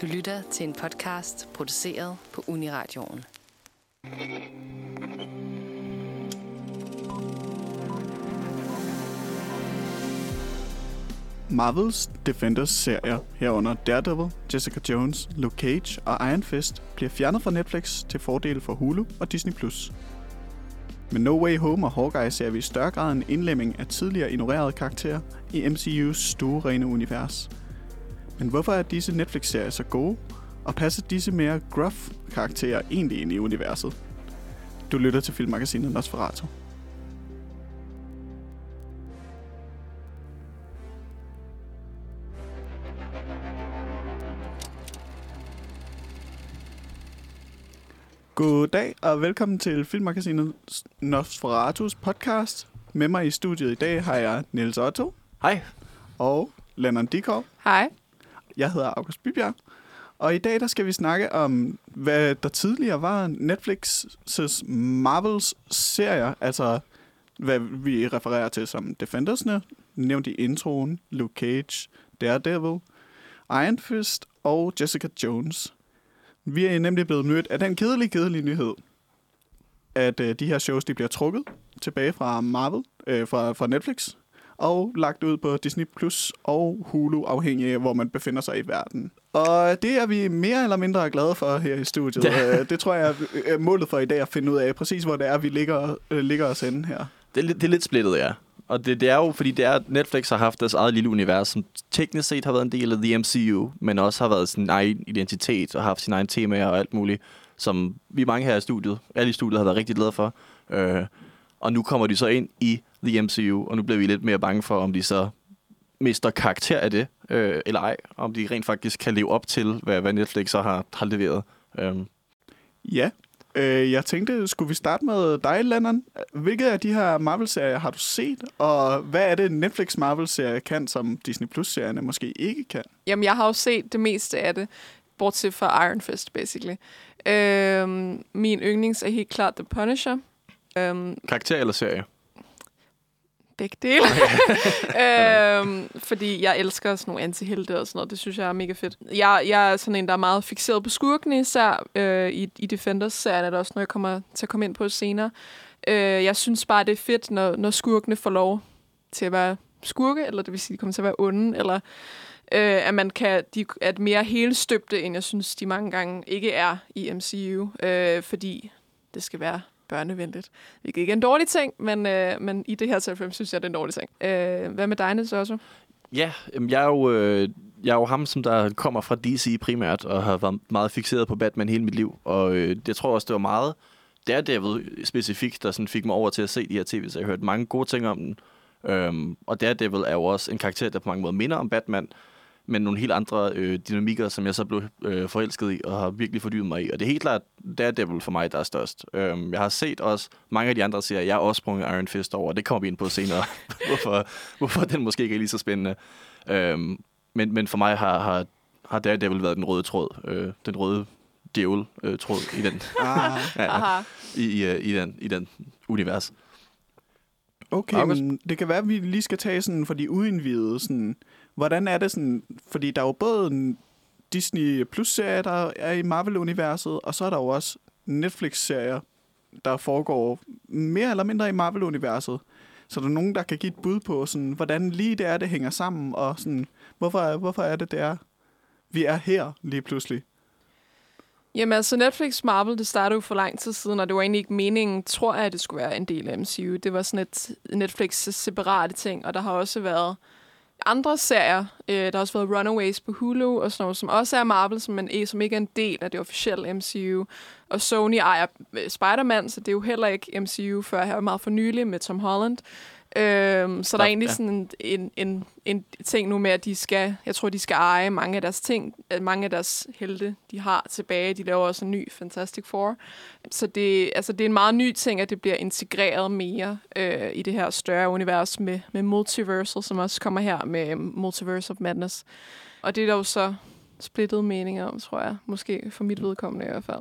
Du lytter til en podcast produceret på Uniradioen. Marvels Defenders-serier herunder Daredevil, Jessica Jones, Luke Cage og Iron Fist bliver fjernet fra Netflix til fordel for Hulu og Disney+. Med No Way Home og Hawkeye ser vi i større grad en indlemming af tidligere ignorerede karakterer i MCU's store rene univers. Men hvorfor er disse Netflix-serier så gode, og passer disse mere gruff karakterer egentlig ind i universet? Du lytter til filmmagasinet Nosferatu. Goddag og velkommen til filmmagasinet Nosferatus podcast. Med mig i studiet i dag har jeg Niels Otto Hej. og Lennon Dikov. Hej. Jeg hedder August Bybjerg. Og i dag der skal vi snakke om, hvad der tidligere var Netflix's Marvels serier, altså hvad vi refererer til som Defendersne, nævnt i introen, Luke Cage, Daredevil, Iron Fist og Jessica Jones. Vi er nemlig blevet mødt af den kedelige, kedelige nyhed, at øh, de her shows de bliver trukket tilbage fra Marvel, øh, fra, fra Netflix, og lagt ud på Disney Plus og Hulu, afhængig af, hvor man befinder sig i verden. Og det er vi mere eller mindre glade for her i studiet. Ja. Ja. Det tror jeg er målet for i dag at finde ud af, præcis hvor det er, vi ligger, øh, ligger os inde her. Det er, lidt- det er lidt splittet, ja. Og det, det er jo, fordi det er, Netflix har haft deres eget lille univers, som teknisk set har været en del af The MCU, men også har været sin egen identitet og haft sine egne temaer og alt muligt, som vi mange her i studiet, alle i studiet har været rigtig glade for. Øh, og nu kommer de så ind i The MCU, og nu bliver vi lidt mere bange for, om de så mister karakter af det, øh, eller ej. Om de rent faktisk kan leve op til, hvad, hvad Netflix så har, har leveret. Øh, Ja, øh, jeg tænkte, skulle vi starte med dig, Lennon? Hvilke af de her Marvel-serier har du set, og hvad er det, Netflix Marvel-serie kan, som Disney Plus-serierne måske ikke kan? Jamen, jeg har jo set det meste af det, bortset fra Iron Fist, basically. Øhm, min yndlings er helt klart The Punisher. Øhm, karakter eller serie? begge dele. øhm, fordi jeg elsker sådan nogle antihelte og sådan noget. Det synes jeg er mega fedt. Jeg, jeg er sådan en, der er meget fixeret på skurkene, især øh, i, i Defenders-serien er det også noget, jeg kommer til at komme ind på senere. Øh, jeg synes bare, det er fedt, når, når skurkene får lov til at være skurke, eller det vil sige, de kommer til at være onde, eller øh, at man kan, de er mere helstøbte, end jeg synes, de mange gange ikke er i MCU, øh, fordi det skal være børnevenligt. Hvilket ikke er en dårlig ting, men, øh, men i det her tilfælde synes jeg, det er en dårlig ting. Øh, hvad med dig, Niels, også? Ja, jeg er jo, øh, jeg er jo ham, som der kommer fra DC primært, og har været meget fixeret på Batman hele mit liv. Og øh, jeg tror også, det var meget Daredevil specifikt, der sådan fik mig over til at se de her tv, så jeg har hørt mange gode ting om den. Øhm, og Daredevil er jo også en karakter, der på mange måder minder om Batman, men nogle helt andre øh, dynamikker, som jeg så blev øh, forelsket i, og har virkelig fordybet mig i. Og det er helt klart Daredevil for mig, der er størst. Øhm, jeg har set også mange af de andre serier, jeg har også sprunget Iron Fist over, og det kommer vi ind på senere, hvorfor, hvorfor den måske ikke er lige så spændende. Øhm, men, men for mig har, har, har Daredevil været den røde tråd, øh, den røde djævel øh, tråd i den, Ah, ja, i, i, øh, i, den, i den univers. okay, August? men det kan være, at vi lige skal tage sådan for de uindvidede, sådan, hvordan er det sådan, fordi der er jo både en Disney Plus-serie, der er i Marvel-universet, og så er der jo også Netflix-serier, der foregår mere eller mindre i Marvel-universet. Så der er nogen, der kan give et bud på, sådan, hvordan lige det er, det hænger sammen, og sådan, hvorfor, hvorfor er det, det er, vi er her lige pludselig. Jamen altså, Netflix Marvel, det startede jo for lang tid siden, og det var egentlig ikke meningen, tror jeg, at det skulle være en del af MCU. Det var sådan et Netflix separate ting, og der har også været andre serier. Øh, der har også været Runaways på Hulu og sådan noget, som også er Marvel, som, man, e, som ikke er en del af det officielle MCU. Og Sony ejer øh, Spider-Man, så det er jo heller ikke MCU før her meget for nylig med Tom Holland. Øhm, så der er egentlig ja. sådan en, en, en, en ting nu med, at de skal, jeg tror, de skal eje mange af deres ting, at mange af deres helte, de har tilbage. De laver også en ny Fantastic Four. Så det, altså, det er en meget ny ting, at det bliver integreret mere øh, i det her større univers med, med Multiversal, som også kommer her med Multiverse of Madness. Og det er der jo så splittet meninger om, tror jeg. Måske for mit vedkommende i hvert fald.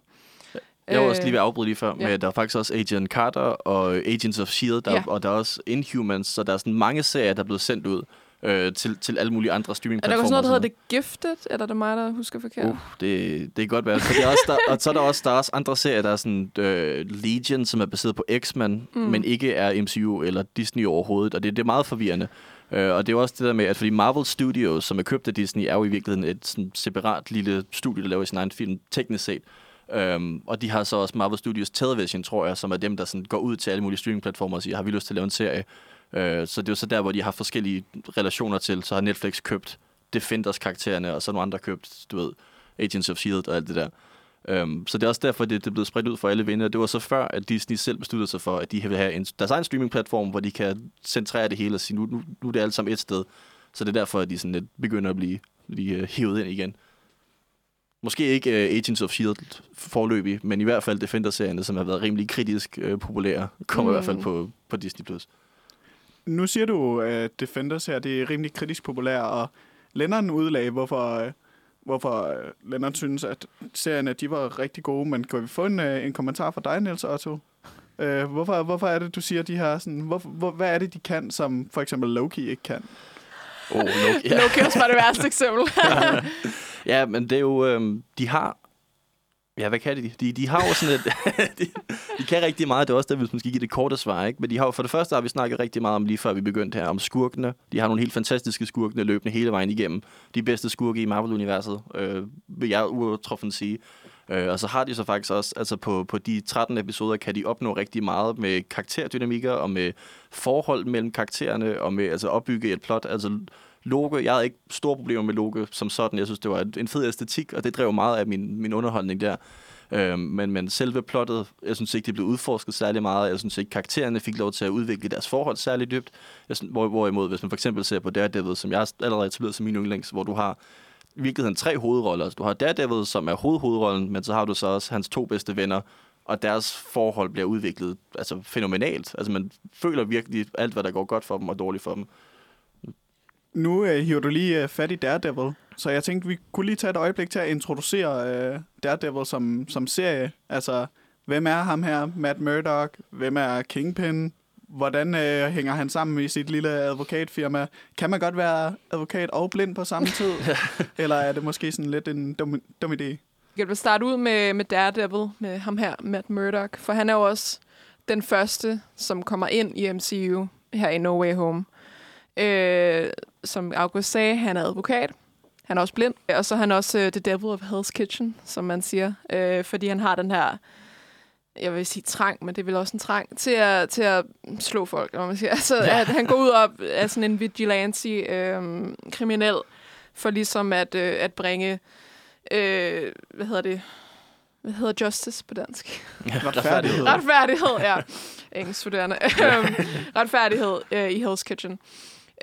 Jeg var også Øh, lige ved at afbryde lige før, ja. med, der er faktisk også Agent Carter og Agents of S.H.I.E.L.D., der, Ja. og der er også Inhumans, så der er sådan mange serier, der er blevet sendt ud. øh, til, til alle mulige andre Er der streamingplatformer. også noget, der hedder The Gifted? Eller er det mig, der husker forkert? Uh, det, det kan godt være. Så, det er også, der, og så er der også, der er også andre serier, der er sådan øh, Legion, som er baseret på X-Men, mm. men ikke er MCU eller Disney overhovedet, og det, det er meget forvirrende. Øh, og det er også det der med, at fordi Marvel Studios, som er købt af Disney, er jo i virkeligheden et sådan, separat lille studie, der laver sin egen film, teknisk set. Øhm, og de har så også Marvel Studios Television, tror jeg, som er dem, der sådan går ud til alle mulige streamingplatformer og siger, har vi lyst til at lave en serie? Øh, så det er jo så der, hvor de har forskellige relationer til. Så har Netflix købt Defenders-karaktererne, og så nogle andre købt, du ved, Agents of S.H.I.E.L.D. og alt det der. Øhm, så det er også derfor, det, det er blevet spredt ud for alle venner. Det var så før, at Disney selv besluttede sig for, at de vil have en, deres egen streamingplatform, hvor de kan centrere det hele og sige, nu, nu, nu er det alt sammen et sted. Så det er derfor, at de sådan lidt begynder at blive, blive uh, ind igen. Måske ikke uh, Agents of S.H.I.E.L.D. forløbig, men i hvert fald Defender-serierne, som har været rimelig kritisk uh, populære, kommer mm. i hvert fald på, på Disney+. Plus. Nu siger du, at Defenders her, det er rimelig kritisk populær, og Lennon udlagde, hvorfor, øh, hvorfor øh, Lennon synes, at serierne de var rigtig gode, men kan vi få en, øh, en kommentar fra dig, Niels Otto? Øh, hvorfor, hvorfor er det, du siger, de har sådan... Hvor, hvor, hvad er det, de kan, som for eksempel Loki ikke kan? Oh, Loki. Ja. Loki også var det værste eksempel. ja, men det er jo... Øhm, de har... Ja, hvad kan de? De, de har jo sådan et... de, de kan rigtig meget. Det er også det, hvis man skal give det korte svar, ikke? Men de har jo, for det første har vi snakket rigtig meget om, lige før vi begyndte her, om skurkene. De har nogle helt fantastiske skurkene løbende hele vejen igennem. De bedste skurke i Marvel-universet, øh, vil jeg uovertruffen sige. Øh, og så har de så faktisk også, altså på, på de 13 episoder, kan de opnå rigtig meget med karakterdynamikker og med forhold mellem karaktererne og med altså opbygge et plot. Altså Loke, jeg havde ikke store problemer med Loke som sådan. Jeg synes, det var en fed æstetik, og det drev meget af min, min underholdning der. Øh, men, men selve plottet, jeg synes ikke, det blev udforsket særlig meget. Jeg synes ikke, karaktererne fik lov til at udvikle deres forhold særlig dybt. Jeg synes, hvor, hvorimod, hvis man for eksempel ser på Daredevil, som jeg allerede etableret som min yndlings, hvor du har i virkeligheden tre hovedroller. Altså, du har Daredevil, som er hovedhovedrollen, men så har du så også hans to bedste venner, og deres forhold bliver udviklet altså fænomenalt. Altså man føler virkelig alt, hvad der går godt for dem og dårligt for dem. Nu øh, hiver du lige øh, fat i Daredevil, så jeg tænkte, vi kunne lige tage et øjeblik til at introducere øh, Daredevil som, som serie. Altså, hvem er ham her? Matt Murdock? Hvem er Kingpin? Hvordan øh, hænger han sammen i sit lille advokatfirma? Kan man godt være advokat og blind på samme tid? Eller er det måske sådan lidt en dum, dum idé? Jeg vil starte ud med, med Daredevil, med ham her, Matt Murdock, for han er jo også den første, som kommer ind i MCU her i No Way Home. Øh, som August sagde, han er advokat. Han er også blind. Og så er han også uh, The Devil of Hell's Kitchen, som man siger. Øh, fordi han har den her, jeg vil sige trang, men det er vel også en trang, til at, til at slå folk, når man siger. Altså, ja. at han går ud og er sådan en vigilante øh, kriminel, for ligesom at, øh, at bringe, øh, hvad hedder det, hvad hedder justice på dansk? Retfærdighed. Retfærdighed, ja. Engelsk studerende. Øhm, Retfærdighed øh, i Hell's Kitchen.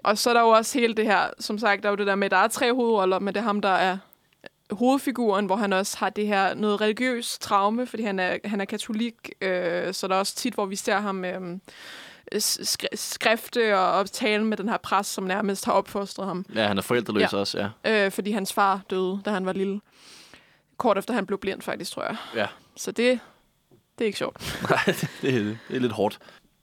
Og så er der jo også hele det her, som sagt, der er jo det der med, at der er tre hovedroller, men det er ham, der er hovedfiguren, hvor han også har det her noget religiøs traume, fordi han er, han er katolik, øh, så der er også tit, hvor vi ser ham øh, skri- skrifte og, og tale med den her præst, som nærmest har opfostret ham. Ja, han er forældreløs Ja. også, ja. Øh, fordi hans far døde, da han var lille. Kort efter han blev blind, faktisk, tror jeg. Ja. Så det, det er ikke sjovt. Nej, det, det er lidt hårdt.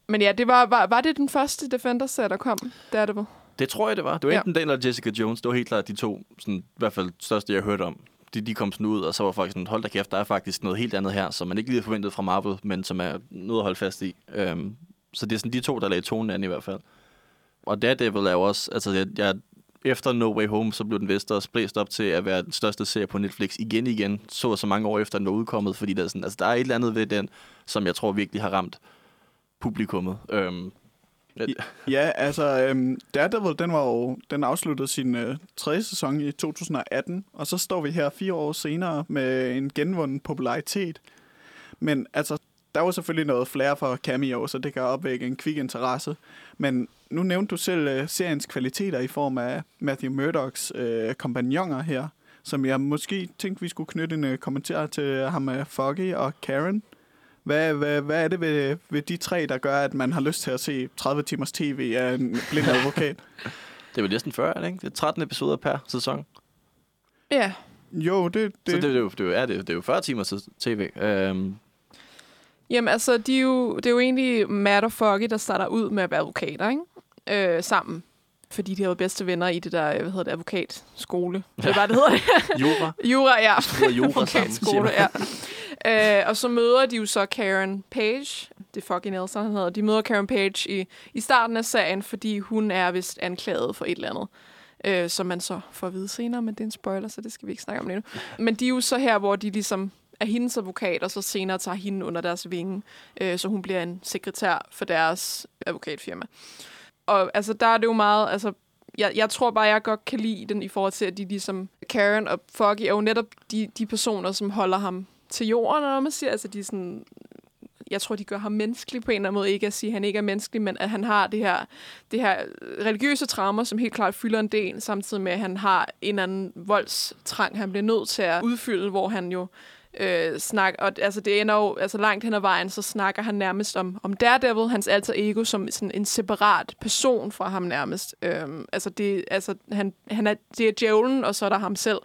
Men ja, det var, var, var det den første Defenders-serie, der kom? Det er det vel? Det tror jeg, det var. Det var Ja. enten den eller Jessica Jones. Det var helt klart de to, sådan, i hvert fald største, jeg har hørt om. De, de kom sådan ud, og så var folk sådan, hold da kæft, der er faktisk noget helt andet her, som man ikke lige havde forventet fra Marvel, men som er noget at holde fast i. Um, så det er sådan de to, der lagde tonen an i hvert fald. Og Daredevil er jo også, altså jeg, jeg, efter No Way Home, så blev den vist også blæst op til at være den største serie på Netflix igen igen, så så mange år efter den var udkommet, fordi der er, sådan, altså, der er et eller andet ved den, som jeg tror virkelig har ramt publikummet. Um, Ja, altså, øhm, Daredevil, den var jo, den afsluttede sin øh, tredje sæson i 2018, og så står vi her fire år senere med en genvunden popularitet. Men altså, der var selvfølgelig noget flere for cameo, så det kan opvække en kvik interesse. Men nu nævnte du selv øh, seriens kvaliteter i form af Matthew Murdocks øh, kompagnoner her, som jeg måske tænkte, vi skulle knytte en øh, kommentar til ham med Foggy og Karen. Hvad, hvad, hvad er det ved, ved de tre, der gør, at man har lyst til at se 30 timers tv af en blind advokat? det er vel næsten 40, er det ikke? Det er 13 episoder per sæson. Ja. jo, det, Det. Så det, det, er jo, det, er jo, er det, det er jo 40 timers tv. Um, Jamen, altså, de er jo, det er jo egentlig Matt og Foggy, der starter ud med at være advokater, ikke? Øh, sammen. fordi de har været bedste venner i det der, hvad hedder det, advokatskole. Det er bare, det hedder Jura. Jura, ja. Jura sammen, Advokatskole, ja. Øh, og så møder de jo så Karen Page, det er fucking Elsa, han hedder. De møder Karen Page i, i starten af serien, fordi hun er vist anklaget for et eller andet. Øh, som man så får at vide senere, men det er en spoiler, så det skal vi ikke snakke om lige nu. Men de er jo så her, hvor de ligesom er hendes advokat, og så senere tager hende under deres vinge, øh, så hun bliver en sekretær for deres advokatfirma. Og altså, der er det jo meget, altså, jeg, jeg tror bare, jeg godt kan lide den i forhold til, at de ligesom, Karen og Foggy er jo netop de, de personer, som holder ham til jorden, når man siger, altså de er sådan, jeg tror, de gør ham menneskelig på en eller anden måde. Ikke at sige, at han ikke er menneskelig, men at han har det her, det her religiøse traumer, som helt klart fylder en del, samtidig med, at han har en eller anden voldstrang, han bliver nødt til at udfylde, hvor han jo øh, snak, og altså det ender jo, altså langt hen ad vejen, så snakker han nærmest om, om Daredevil, hans alter ego, som sådan en separat person fra ham nærmest. Øhm, altså det, altså han, han er, det er djævlen, og så er der ham selv,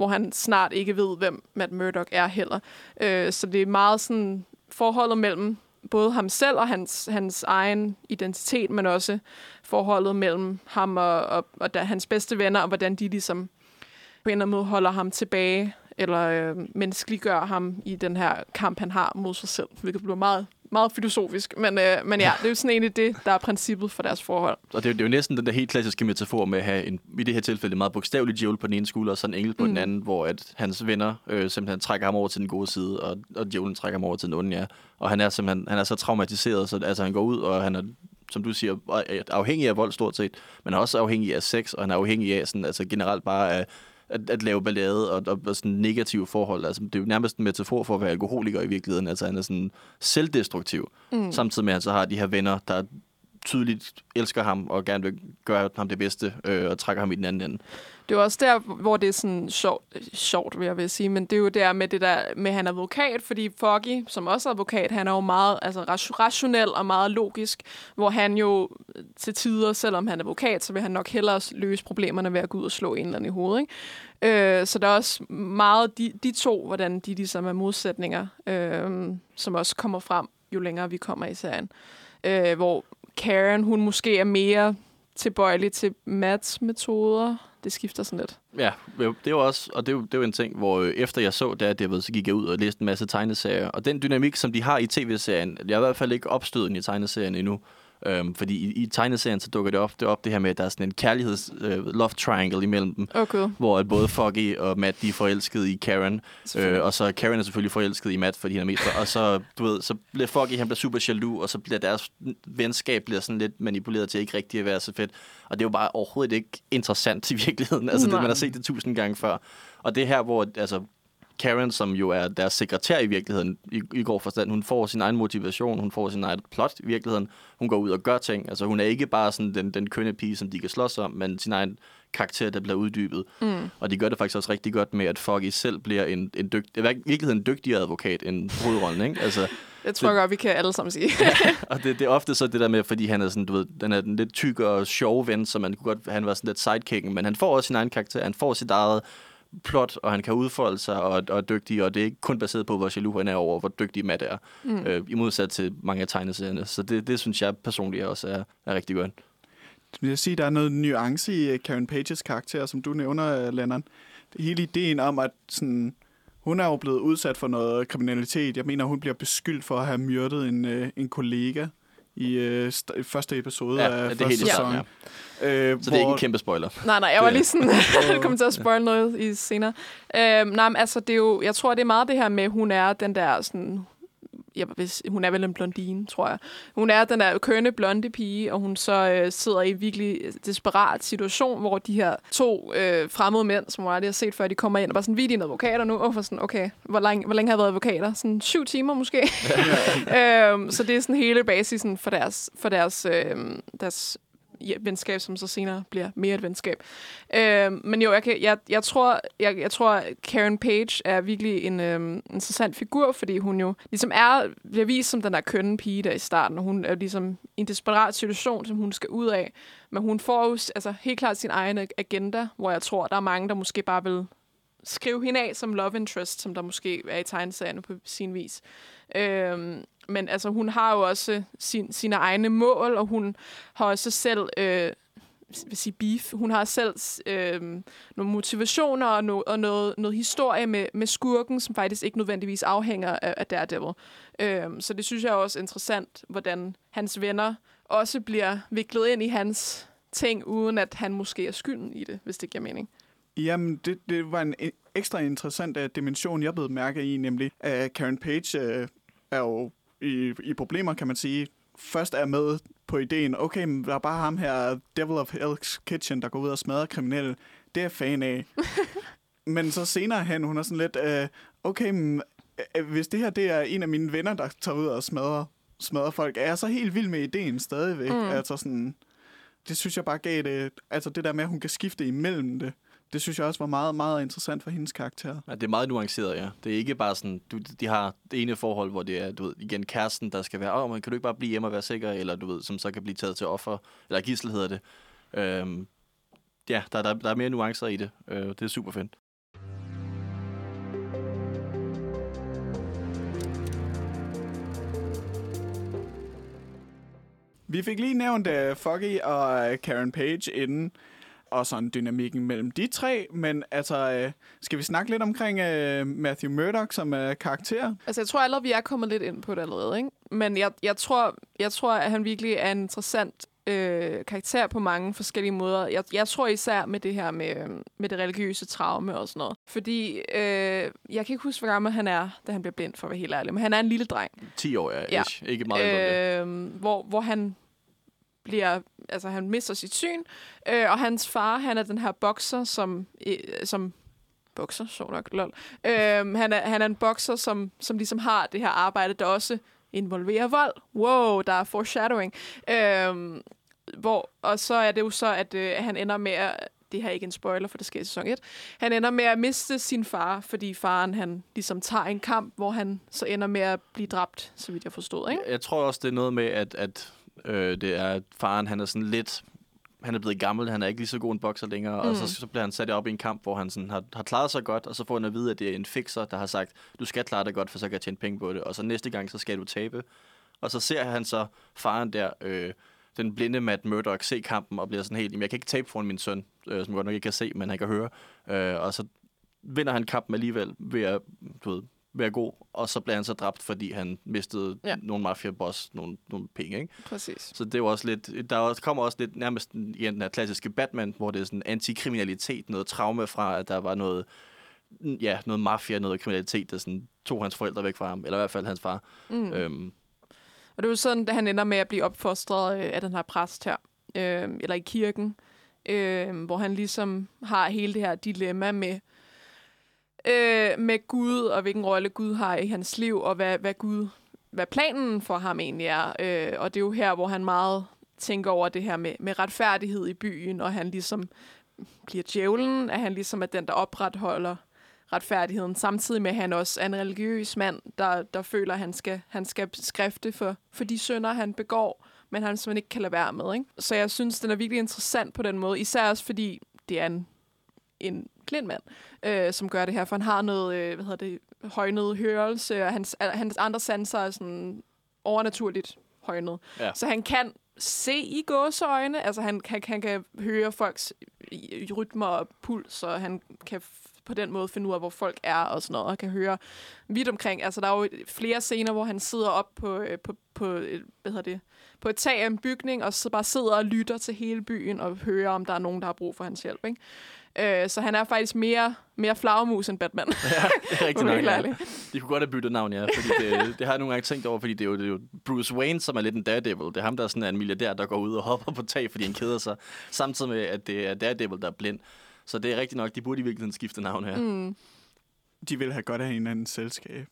hvor han snart ikke ved, hvem Matt Murdock er heller. Øh, så det er meget sådan forholdet mellem både ham selv og hans, hans egen identitet, men også forholdet mellem ham og, og, og da, hans bedste venner, og hvordan de ligesom på en eller anden måde holder ham tilbage, eller øh, menneskeliggør ham i den her kamp, han har mod sig selv, hvilket bliver meget, meget filosofisk. Men, øh, men ja, det er jo sådan egentlig det, der er princippet for deres forhold. Og det, er jo- det er jo næsten den der helt klassiske metafor med at have en, i det her tilfælde en meget bogstavelig djævel på den ene skulder, og så en engel på mm. den anden, hvor at hans venner øh, simpelthen trækker ham over til den gode side, og, og djævlen trækker ham over til den onde, ja. Og han er simpelthen han er så traumatiseret, så altså, han går ud, og han er som du siger, er afhængig af vold stort set, men også afhængig af sex, og han er afhængig af sådan, altså generelt bare af, at, at lave ballade og, og, og sådan negative forhold. Altså, det er jo nærmest en metafor for at være alkoholiker i virkeligheden. Altså, han er sådan selvdestruktiv. Mm. Samtidig med, at han så har de her venner, der tydeligt elsker ham og gerne vil gøre ham det bedste øh, og trækker ham i den anden ende. Det er jo også der, hvor det er sådan sjovt, sjovt vil jeg vil sige, men det er jo der med det der med, at han er advokat, fordi Foggy, som også er advokat, han er jo meget altså, rationel og meget logisk, hvor han jo til tider, selvom han er advokat, så vil han nok hellere løse problemerne ved at gå ud og slå en eller anden i hovedet. Ikke? Øh, så der er også meget de, de to, hvordan de ligesom er modsætninger, øh, som også kommer frem, jo længere vi kommer i serien. Øh, hvor Karen, hun måske er mere tilbøjelig til Mats metoder. Det skifter sådan lidt. Ja, det var også, og det er det er en ting, hvor øh, efter jeg så det, det så gik jeg ud og læste en masse tegneserier. Og den dynamik, som de har i tv-serien, jeg er i hvert fald ikke opstøden i tegneserien endnu. Øhm, fordi i, i tegneserien, så dukker det det op det her med, at der er sådan en kærligheds øh, love triangle imellem dem. Okay. Hvor at både Foggy og Matt, de er forelsket i Karen. Øh, og så Karen er selvfølgelig forelsket i Matt, fordi han er mest Og så, du ved, så bliver Foggy, han bliver super jaloux, og så bliver deres venskab bliver sådan lidt manipuleret til ikke rigtig at være så fedt. Og det er jo bare overhovedet ikke interessant i virkeligheden. Altså, det, Nej. man har set det tusind gange før. Og det er her, hvor altså, Karen, som jo er deres sekretær i virkeligheden, i, i går forstand, hun får sin egen motivation, hun får sin egen plot i virkeligheden. Hun går ud og gør ting. Altså, hun er ikke bare sådan den, den kønne pige, som de kan slås om, men sin egen karakter, der bliver uddybet. Mm. Og de gør det faktisk også rigtig godt med, at Foggy selv bliver en, en dygtig, i virkeligheden en dygtigere advokat end hovedrollen, ikke? Altså, Det tror jeg godt, vi kan alle sammen sige. og det, det er ofte så det der med, fordi han er sådan, du ved, den er den lidt tyk og sjov ven, så man kunne godt, han var sådan lidt sidekicken, men han får også sin egen karakter, han får sit eget plot, og han kan udfolde sig og, og er dygtig, og det er ikke kun baseret på, hvor jaloux han er over, hvor dygtig Matt er, mm. øh, i modsat til mange af tegneserierne. Så det, det synes jeg personligt også er, er rigtig godt. Vil jeg sige, der er noget nuance i øh, Karen Pages karakter, som du nævner, øh, Lennon. Hele ideen om, at sådan, hun er jo blevet udsat for noget kriminalitet. Jeg mener, hun bliver beskyldt for at have myrdet en, øh, en kollega i øh, st- første episode Ja, af det første helt sæson. starten, Øh, Så det er ikke en kæmpe spoiler. nej, nej, jeg var lige sådan, jeg kommer til at spoil noget i senere. Øhm, nej, men altså, det er jo, jeg tror, det er meget det her med, at hun er den der sådan, jeg, hvis, hun er vel en blondine, tror jeg. Hun er den der kønne blonde pige, og hun så øh, sidder i en virkelig desperat situation, hvor de her to øh, fremmede mænd, som hun aldrig har set før, de kommer ind og bare sådan, vi er dine advokater nu. Og sådan, okay, hvor længe, hvor længe har jeg været advokater? Sådan syv timer måske. øhm, så det er sådan hele basisen for deres, for deres, øh, deres ja, venskab, som så senere bliver mere et venskab. Øh, men jo, jeg, kan, jeg, jeg, tror, jeg, jeg tror, Karen Page er virkelig en øh, interessant figur, fordi hun jo ligesom er, bliver vist som den der kønne pige der i starten, og hun er jo ligesom i en desperat situation, som hun skal ud af. Men hun får jo altså, helt klart sin egen agenda, hvor jeg tror, der er mange, der måske bare vil skrive hende af som love interest, som der måske er i tegneserierne på sin vis. Øhm, men altså, hun har jo også sin, sine egne mål, og hun har også selv øh, vil sige beef. Hun har selv øh, nogle motivationer og, no, og noget, noget historie med, med skurken, som faktisk ikke nødvendigvis afhænger af, af Daredevil. Øh, så det synes jeg er også interessant, hvordan hans venner også bliver viklet ind i hans ting, uden at han måske er skylden i det, hvis det giver mening. Jamen, det, det var en ekstra interessant uh, dimension, jeg blev mærke i, nemlig at uh, Karen Page uh, er jo i, i problemer, kan man sige. Først er med på ideen, okay, men der er bare ham her, Devil of Hell's Kitchen, der går ud og smadrer kriminelle. Det er jeg fan af. men så senere hen, hun er sådan lidt, uh, okay, men, uh, hvis det her det er en af mine venner, der tager ud og smadrer, smadrer folk, er jeg så helt vild med ideen stadigvæk. Mm. Altså sådan, det synes jeg bare gav det, altså det der med, at hun kan skifte imellem det det synes jeg også var meget, meget interessant for hendes karakter. Ja, det er meget nuanceret, ja. Det er ikke bare sådan, du, de har det ene forhold, hvor det er, du ved, igen, kæresten, der skal være, åh, oh, men kan du ikke bare blive hjemme og være sikker, eller du ved, som så kan blive taget til offer, eller gissel hedder det. Øhm, ja, der, der, der er mere nuancer i det. Øh, det er super fedt. Vi fik lige nævnt uh, Foggy og uh, Karen Page inden, og sådan dynamikken mellem de tre, men altså, uh, skal vi snakke lidt omkring uh, Matthew Murdock som uh, karakter? Altså, jeg tror allerede, vi er kommet lidt ind på det allerede, ikke? Men jeg, jeg, tror, jeg tror, at han virkelig er en interessant øh, karakter på mange forskellige måder. Jeg, jeg tror især med det her med, med det religiøse traume og sådan noget. Fordi øh, jeg kan ikke huske, hvor gammel han er, da han bliver blind, for at være helt ærlig. Men han er en lille dreng. 10 år, ja. ja. Ikke meget øh, hvor, hvor han bliver, altså han mister sit syn, øh, og hans far, han er den her bokser, som, øh, som bokser, så nok, lol. Øh, han, er, han er en bokser, som, som ligesom har det her arbejde, der også involverer vold. Wow, der er foreshadowing. Øh, hvor, og så er det jo så, at øh, han ender med at det her er ikke en spoiler, for det sker i sæson 1. Han ender med at miste sin far, fordi faren han ligesom tager en kamp, hvor han så ender med at blive dræbt, så vidt jeg forstod. Ikke? Jeg, jeg tror også, det er noget med, at, at Øh, det er, at faren han er sådan lidt... Han er blevet gammel, han er ikke lige så god en bokser længere, mm. og så, så bliver han sat op i en kamp, hvor han sådan har, har klaret sig godt, og så får han at vide, at det er en fixer, der har sagt, du skal klare dig godt, for så kan jeg tjene penge på det, og så næste gang, så skal du tabe. Og så ser han så faren der, øh, den blinde Matt Murdock, se kampen og bliver sådan helt, jeg kan ikke tabe foran min søn, øh, som godt nok ikke kan se, men han kan høre. Øh, og så vinder han kampen alligevel ved at du ved, være god, og så bliver han så dræbt, fordi han mistede ja. nogle mafia-boss, nogle, nogle penge, ikke? Præcis. Så det var også lidt, der kommer også lidt nærmest igen den her klassiske Batman, hvor det er sådan antikriminalitet, noget traume fra, at der var noget, ja, noget mafia, noget kriminalitet, der sådan tog hans forældre væk fra ham, eller i hvert fald hans far. Mm. Øhm. Og det er jo sådan, at han ender med at blive opfostret øh, af den her præst her, øh, eller i kirken, øh, hvor han ligesom har hele det her dilemma med, øh, med Gud, og hvilken rolle Gud har i hans liv, og hvad, hvad Gud, hvad planen for ham egentlig er. Øh, og det er jo her, hvor han meget tænker over det her med, med retfærdighed i byen, og han ligesom bliver djævlen, at han ligesom er den, der opretholder retfærdigheden, samtidig med, at han også er en religiøs mand, der, der føler, at han skal, han skal skrifte for, for de synder, han begår, men han simpelthen ikke kan lade være med. Ikke? Så jeg synes, den er virkelig interessant på den måde, især også fordi det er en, en blind mand, øh, som gør det her, for han har noget, øh, hvad hedder det, højnet hørelse, og hans, hans andre sanser er sådan overnaturligt højnet. Ja. Så han kan se i gåseøjne, altså han, han, han kan høre folks rytmer og puls, og han kan på den måde finde ud af, hvor folk er og sådan noget, og kan høre vidt omkring. Altså, der er jo flere scener, hvor han sidder op på, øh, på, på, hvad hedder det, på et tag af en bygning, og så bare sidder og lytter til hele byen og hører, om der er nogen, der har brug for hans hjælp. Ikke? Øh, så han er faktisk mere, mere flagermus end Batman. Ja, det er rigtigt nok. Ja. De kunne godt have byttet navn, ja. Fordi det, det har jeg nogle gange tænkt over, fordi det er, jo, det er jo Bruce Wayne, som er lidt en Daredevil. Det er ham, der er sådan en milliardær, der går ud og hopper på tag, fordi han keder sig. Samtidig med, at det er Daredevil, der er blind. Så det er rigtigt nok, de burde i virkeligheden skifte navn her. Mm. De vil have godt af hinanden selskab.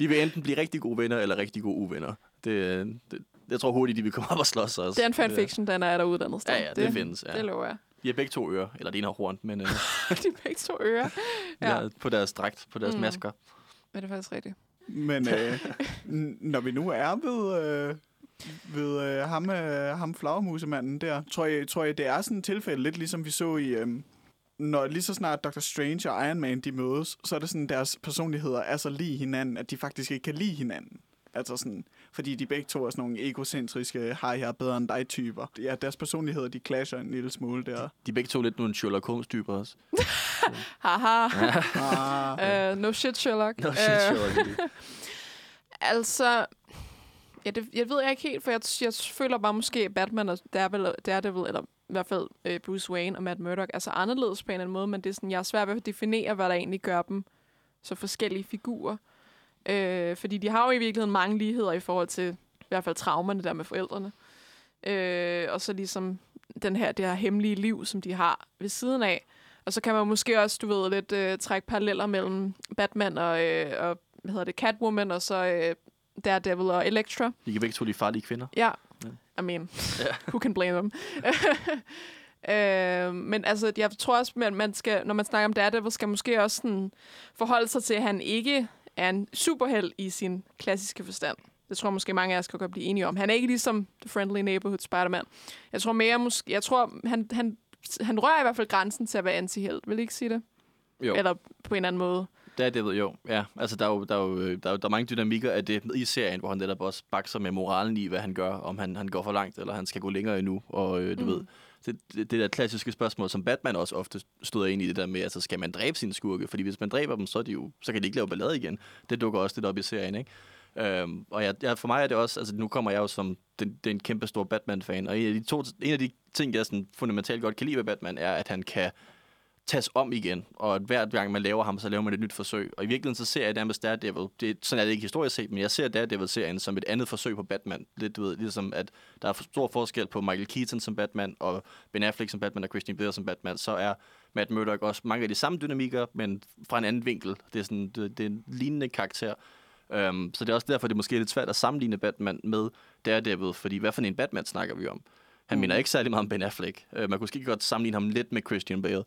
de vil enten blive rigtig gode venner, eller rigtig gode uvenner. Det, det, jeg tror hurtigt, de vil komme op og slås også. Det er en fanfiction, den er derude et andet sted. Ja, ja, det, det findes. Ja. Det lover jeg. De har begge to ører, eller det ene har horn, men... Uh, de har begge to ører. Ja. ja. På deres dragt, på deres mm. masker. Men det er faktisk rigtigt. Men øh, når vi nu er ved, øh, ved øh, ham, øh, ham flagermusemanden der, tror jeg, tror jeg, det er sådan et tilfælde, lidt ligesom vi så i... Øh, når lige så snart Dr. Strange og Iron Man de mødes, så er det sådan, deres personligheder er så lige hinanden, at de faktisk ikke kan lide hinanden. Altså sådan, fordi de begge to er sådan nogle egocentriske, har jeg bedre end dig typer. Ja, deres personligheder, de clasher en lille smule der. De er begge to lidt nogle Sherlock Holmes-typer også. Haha. Ah, Uh, no shit, Sherlock. Øh, shit, Sherlock. Altså, ja, det, jeg ved ikke helt, for jeg, jeg føler bare måske, at Batman og Daredevil, Daredevil eller i hvert fald øh, Bruce Wayne og Matt Murdock, er så anderledes på en eller anden måde, men det er sådan, jeg er svært ved at definere, hvad der egentlig gør dem så forskellige figurer. Øh, fordi de har jo i virkeligheden mange ligheder i forhold til i hvert fald traumerne der med forældrene. Øh, og så ligesom den her, det her hemmelige liv, som de har ved siden af. Og så kan man måske også, du ved, lidt øh, trække paralleller mellem Batman og, øh, og hvad hedder det, Catwoman, og så øh, Daredevil og Elektra. De kan begge to de farlige kvinder. Ja, Ja. I mean, who can blame them? øh, men altså, jeg tror også, at man skal, når man snakker om Daredevil, skal måske også sådan forholde sig til, at han ikke er en superheld i sin klassiske forstand. Det tror jeg måske mange af os kan godt blive enige om. Han er ikke ligesom The Friendly Neighborhood Spider-Man. Jeg tror mere, måske, jeg tror, han, han, han rører i hvert fald grænsen til at være antiheld. Vil I ikke sige det? Jo. Eller på en anden måde. Det er det, ved jo. Ja, altså der er jo, der er jo, der er, jo, der er mange dynamikker af det i serien, hvor han netop også bakser med moralen i, hvad han gør, om han, han går for langt, eller han skal gå længere endnu, og øh, du Mm. ved, det, det, det der klassiske spørgsmål, som Batman også ofte stod ind i det der med, altså skal man dræbe sine skurke? Fordi hvis man dræber dem, så, er de jo, så kan de ikke lave ballade igen. Det dukker også lidt op i serien, ikke? Øhm, og jeg, jeg, for mig er det også, altså nu kommer jeg jo som den, den kæmpe store Batman-fan, og en af, de to, en af de ting, jeg sådan fundamentalt godt kan lide ved Batman, er, at han kan tages om igen, og at hver gang man laver ham, så laver man et nyt forsøg. Og i virkeligheden så ser jeg nærmest Daredevil, det, sådan er det ikke historisk set, men jeg ser Daredevil-serien som et andet forsøg på Batman. Lidt, du ved, ligesom at der er for stor forskel på Michael Keaton som Batman, og Ben Affleck som Batman, og Christian Bale som Batman, så er Matt Murdock også mange af de samme dynamikker, men fra en anden vinkel. Det er, sådan, det, det er en lignende karakter. Um, så det er også derfor, det er måske lidt svært at sammenligne Batman med Daredevil, fordi hvad for en Batman snakker vi om? Han Mm. minder ikke særlig meget om Ben Affleck. Uh, man kunne måske godt sammenligne ham lidt med Christian Bale.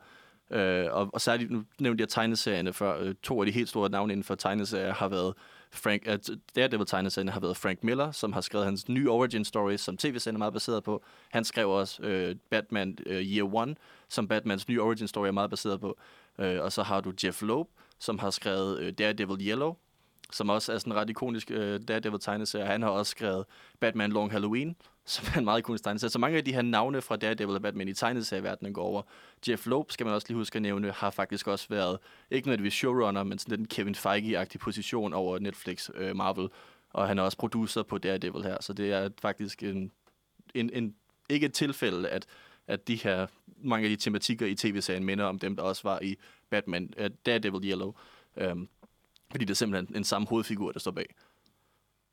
Øh, og, og særligt, nu nævnte jeg tegneserierne før. Øh, to af de helt store navne inden for tegneserier har været Frank, øh, uh, Daredevil-tegneserien har været Frank Miller, som har skrevet hans nye origin story, som tv-serien er meget baseret på. Han skrev også øh, Batman øh, Year One, som Batmans nye origin story er meget baseret på. Øh, og så har du Jeff Loeb, som har skrevet øh, Daredevil Yellow, som også er sådan en ret ikonisk øh, Daredevil-tegneserie. Han har også skrevet Batman Long Halloween, som er en meget ikonisk tegneserie. Så mange af de her navne fra Daredevil og Batman i tegneserieverdenen går over. Jeff Loeb, skal man også lige huske at nævne, har faktisk også været, ikke nødvendigvis showrunner, men sådan lidt en Kevin Feige-agtig position over Netflix øh, Marvel. Og han er også producer på Daredevil her, så det er faktisk en, en, en ikke et tilfælde, at, at de her, mange af de tematikker i tv-serien minder om dem, der også var i Batman, uh, Daredevil Yellow. Um, fordi det er simpelthen en samme hovedfigur, der står bag.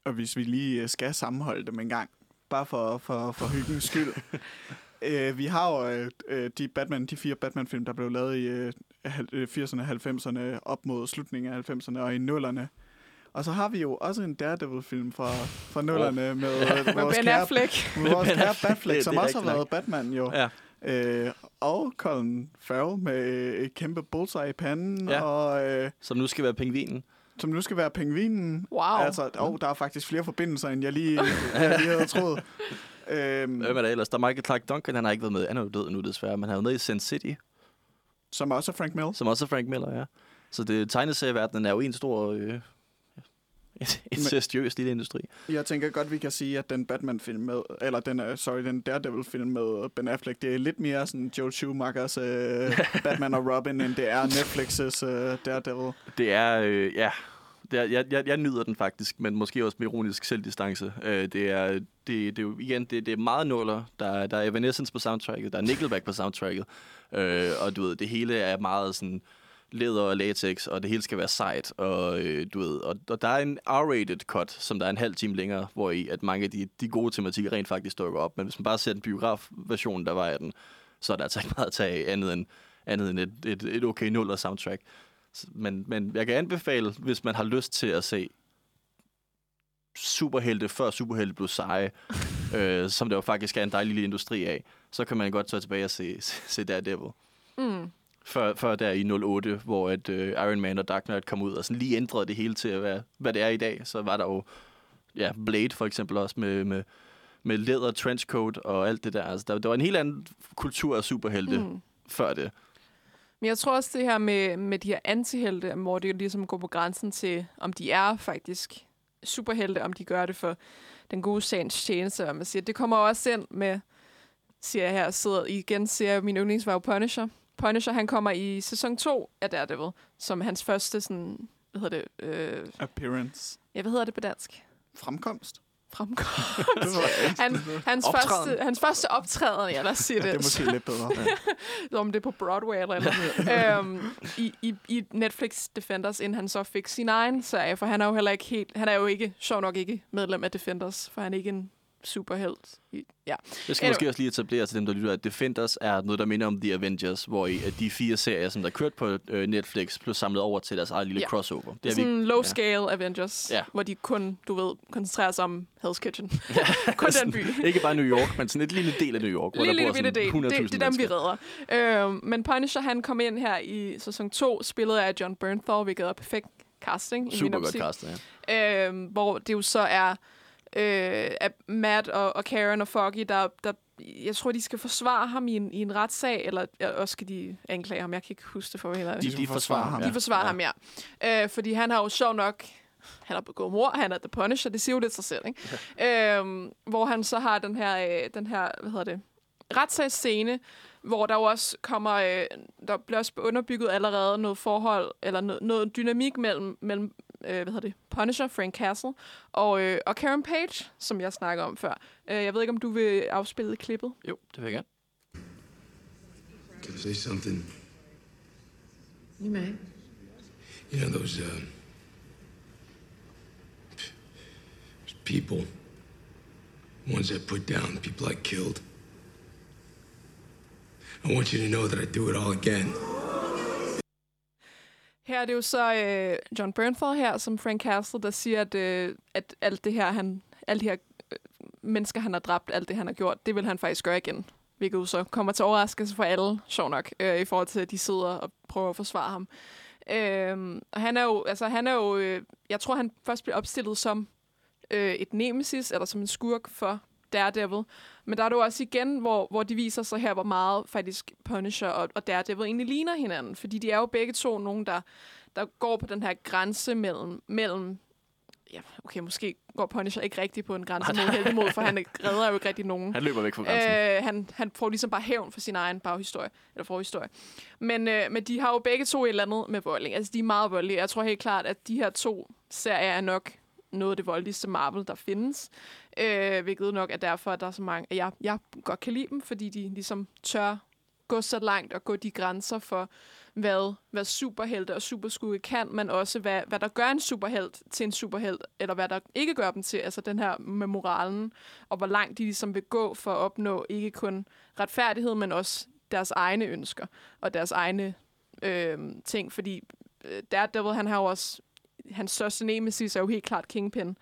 Og hvis vi lige øh, skal sammenholde dem en gang, bare for, for, for hyggens skyld. øh, vi har jo øh, øh, de, Batman, de fire Batman-film, der blev lavet i øh, hal- øh, 80'erne, 90'erne, op mod slutningen af 90'erne og i 0'erne. Og så har vi jo også en Daredevil-film fra, fra 0'erne med, Med vores Ben kære, Affleck. med vores kære Batfleck, som også har været Batman jo. Ja. Øh, og Colin Farrell med et kæmpe bullseye i panden, Ja. og øh, Som nu skal være pingvinen. Som nu skal være pingvinen. Wow. Altså, oh, der er faktisk flere forbindelser, end jeg lige, jeg lige havde troet. Øhm, Hvem er der ellers? Der er Michael Clark Duncan, han har ikke været med. Han er jo død nu desværre, men han er med i Sin City, som også er Frank Mills. som også er Frank Miller, ja. Så det tegneserieverdenen er jo en stor... Øh, incestuøs lille industri. Jeg tænker godt, vi kan sige, at den Batman-film med, eller den, uh, sorry, den Daredevil-film med Ben Affleck, det er lidt mere sådan Joe Schumachers uh, Batman og Robin, end det er Netflix's uh, Daredevil. Det er, øh, ja... Det er, jeg, jeg, jeg nyder den faktisk, men måske også med ironisk selvdistance. Øh, det, er, det, det er jo igen, det, det er meget nuller. Der, er- der er Evanescence på soundtracket, der er Nickelback på soundtracket. Øh, og du ved, det hele er meget sådan læder og latex, og det hele skal være sejt. Og, øh, du ved, og, og der er en R-rated cut, som der er en halv time længere, hvor i at mange af de, de gode tematikker rent faktisk dukker op. Men hvis man bare ser den biograf-version, der var af den, så er der altså ikke meget at tage af andet end, andet end et, et, et okay nuller soundtrack. Men, men jeg kan anbefale, hvis man har lyst til at se superhelte, før superhelte blev seje, øh, som der jo faktisk er en dejlig lille industri af, så kan man godt tage tilbage og se, se, se Daredevil. Mm. Før, før der i 08, hvor at, øh, Iron Man og Dark Knight kom ud og sådan lige ændrede det hele til, at være, hvad det er i dag, så var der jo ja, Blade for eksempel også med, med, med læder, trenchcoat og alt det der. Altså, der, der var en helt anden kultur af superhelte mm. Før det. Men jeg tror også det her med, med de her antihelte, hvor det ligesom går på grænsen til, om de er faktisk superhelte, om de gør det for den gode sagens tjeneste. Og man siger, det kommer også ind med, siger jeg her, sidder igen, siger jeg, min yndlingsvar Punisher. Punisher, han kommer i sæson 2 af Daredevil, som hans første sådan, hvad hedder det, øh, Appearance. ja, hvad hedder det på dansk? Fremkomst. Fremkomst. Det. Han, hans, Optræden. første, hans første optræden, ja, lad os sige Ja, det. det er måske lidt bedre. om det er på Broadway eller noget. øhm, i, i, I Netflix Defenders, inden han så fik sin egen serie, for han er jo heller ikke helt, han er jo ikke, sjov nok ikke medlem af Defenders, for han er ikke en superhelt. Ja. Jeg skal Anyway. måske også lige etablere til dem, der lytter, at Defenders er noget, der minder om The Avengers, hvor i at de fire serier, som der kørt på øh, Netflix, blev samlet over til deres eget lille Ja. crossover. Det Det er er vi sådan low scale Avengers, Ja. hvor de kun, du ved, koncentrerer sig om Hell's Kitchen. kun den by. ikke bare New York, men sådan et lille del af New York, hvor Lille, der lille bor bitte sådan del. 100.000 Det, det er dem, vi redder. Øhm, men Punisher, han kom ind her i sæson 2, spillet af John Bernthal, hvilket er perfekt casting. Super godt castet, ja. øhm, hvor det jo så er, øh, at Matt og, og Karen og Foggy, der, der, jeg tror, de skal forsvare ham i en, i en retssag, eller ja, også skal de anklage ham. Jeg kan ikke huske det for heller. De, De, forsvarer ham. de forsvarer ham, ja. Øh, fordi han har jo sjov nok han har begået mor, han er The Punisher, det siger jo lidt sig selv, ikke? øhm, hvor han så har den her, øh, den her hvad hedder det, retssagsscene, hvor der jo også kommer, øh, der bliver også underbygget allerede noget forhold, eller noget, noget dynamik mellem, mellem øh, hvad hedder det, Punisher, Frank Castle, og, øh, og Karen Page, som jeg snakker om før. Øh, jeg ved ikke, om du vil afspille klippet? Jo, det vil jeg gerne. Can I say something? You may. You know those uh, those people, ones I put down, the people I killed. I want you to know that I do it all again. Er det jo så øh, John Bernthal her, som Frank Castle, der siger, at, øh, at alt det her, han, alle de her øh, mennesker, han har dræbt, alt det, han har gjort, det vil han faktisk gøre igen. Hvilket jo så kommer til overraskelse for alle, sjov nok, øh, i forhold til, at de sidder og prøver at forsvare ham. Øh, og han er jo, altså han er jo, øh, jeg tror, han først blev opstillet som øh, et nemesis, eller som en skurk for Daredevil. Men der er det jo også igen, hvor, hvor de viser sig her, hvor meget faktisk Punisher og, og Daredevil egentlig ligner hinanden. Fordi de er jo begge to nogen, der, der går på den her grænse mellem, mellem ja, okay, måske går Punisher ikke rigtig på en grænse mod heldig for han redder jo ikke rigtig nogen. Han løber væk fra grænsen. Øh, han, han får ligesom bare hævn for sin egen baghistorie, eller forhistorie. Men, øh, men de har jo begge to et eller andet med vold. ikke? Altså, de er meget voldelige. Jeg tror helt klart, at de her to serier er nok noget af det voldeligste Marvel, der findes. Øh, hvilket nok er derfor, at der er så mange... at Jeg, jeg godt kan lide dem, fordi de ligesom tør gå så langt og gå de grænser for, hvad, hvad superhelte og superskugge kan, men også hvad, hvad der gør en superhelt til en superhelt, eller hvad der ikke gør dem til, altså den her med moralen, og hvor langt de ligesom vil gå for at opnå ikke kun retfærdighed, men også deres egne ønsker og deres egne øh, ting, fordi øh, Daredevil, han har jo også, hans største nemesis er jo helt klart Kingpin,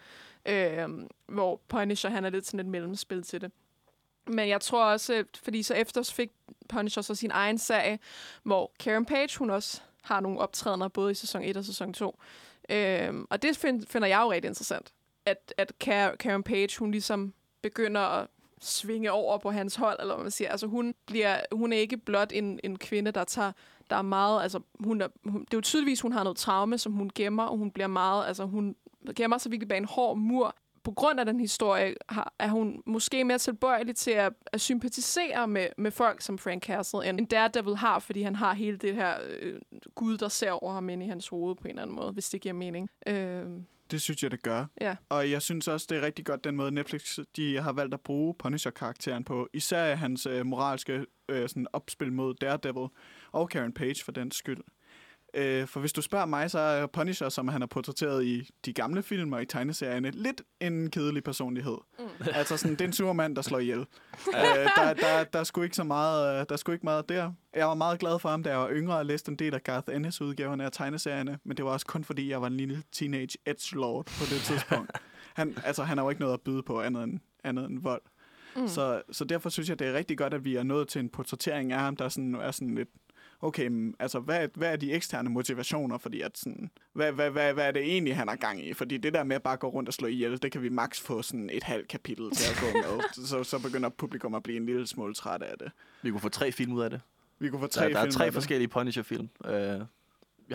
øh, hvor Punisher, han er lidt sådan et mellemspil til det. Men jeg tror også, øh, fordi så efter fik Punisher så sin egen serie, hvor Karen Page, hun også har nogle optrædener både i sæson 1 og sæson 2. Øhm, og det find, finder jeg jo rigtig interessant, at, at Karen Page, hun ligesom begynder at svinge over på hans hold, eller hvad man siger. Altså hun, bliver, hun er ikke blot en, en kvinde, der tager der er meget, altså hun er, hun, det er jo tydeligvis, hun har noget traume, som hun gemmer, og hun bliver meget, altså hun gemmer sig virkelig bag en hård mur. På grund af den historie har, er hun måske mere tilbøjelig til at, at sympatisere med, med folk som Frank Castle, end, Daredevil har, fordi han har hele det her øh, Gud, der ser over ham inde i hans hoved på en eller anden måde, hvis det giver mening. Øh, Det synes jeg, det gør. ja. Og jeg synes også, det er rigtig godt, den måde Netflix de har valgt at bruge Punisher-karakteren på. Især hans øh, moralske øh, sådan opspil mod Daredevil og Karen Page for den skyld. Øh, for hvis du spørger mig, så er Punisher, som han har portrætteret i de gamle film og i tegneserierne, lidt en kedelig personlighed. Mm. Altså sådan, det er en sur mand, der slår ihjel. øh, der, der, der, er sgu ikke så meget, øh, der er sgu ikke meget der. Jeg var meget glad for ham, da jeg var yngre og læste en del af Garth Ennis udgaverne af tegneserierne, men det var også kun fordi, jeg var en lille teenage edgelord på det tidspunkt. Han, altså, han har jo ikke noget at byde på andet end, andet end vold. Mm. Så, så derfor synes jeg, det er rigtig godt, at vi er nået til en portrættering af ham, der sådan, er sådan lidt, okay, altså, hvad, hvad er de eksterne motivationer? Fordi at sådan, hvad, hvad, hvad, hvad er det egentlig, han har gang i? Fordi det der med at bare gå rundt og slå ihjel, det kan vi maks få sådan et halvt kapitel til at gå med. så, så begynder publikum at blive en lille smule træt af det. Vi kunne få tre film ud af det. Vi kunne få tre Der, der er film tre af det. forskellige Punisher-film. Uh, jeg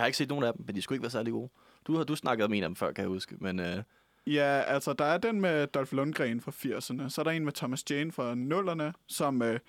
har ikke set nogen af dem, men de skulle ikke være særlig gode. Du har du snakket om en af dem før, kan jeg huske. Men uh, Ja, altså, der er den med Dolph Lundgren fra 80'erne. Så er der en med Thomas Jane fra 0'erne, som... Øh,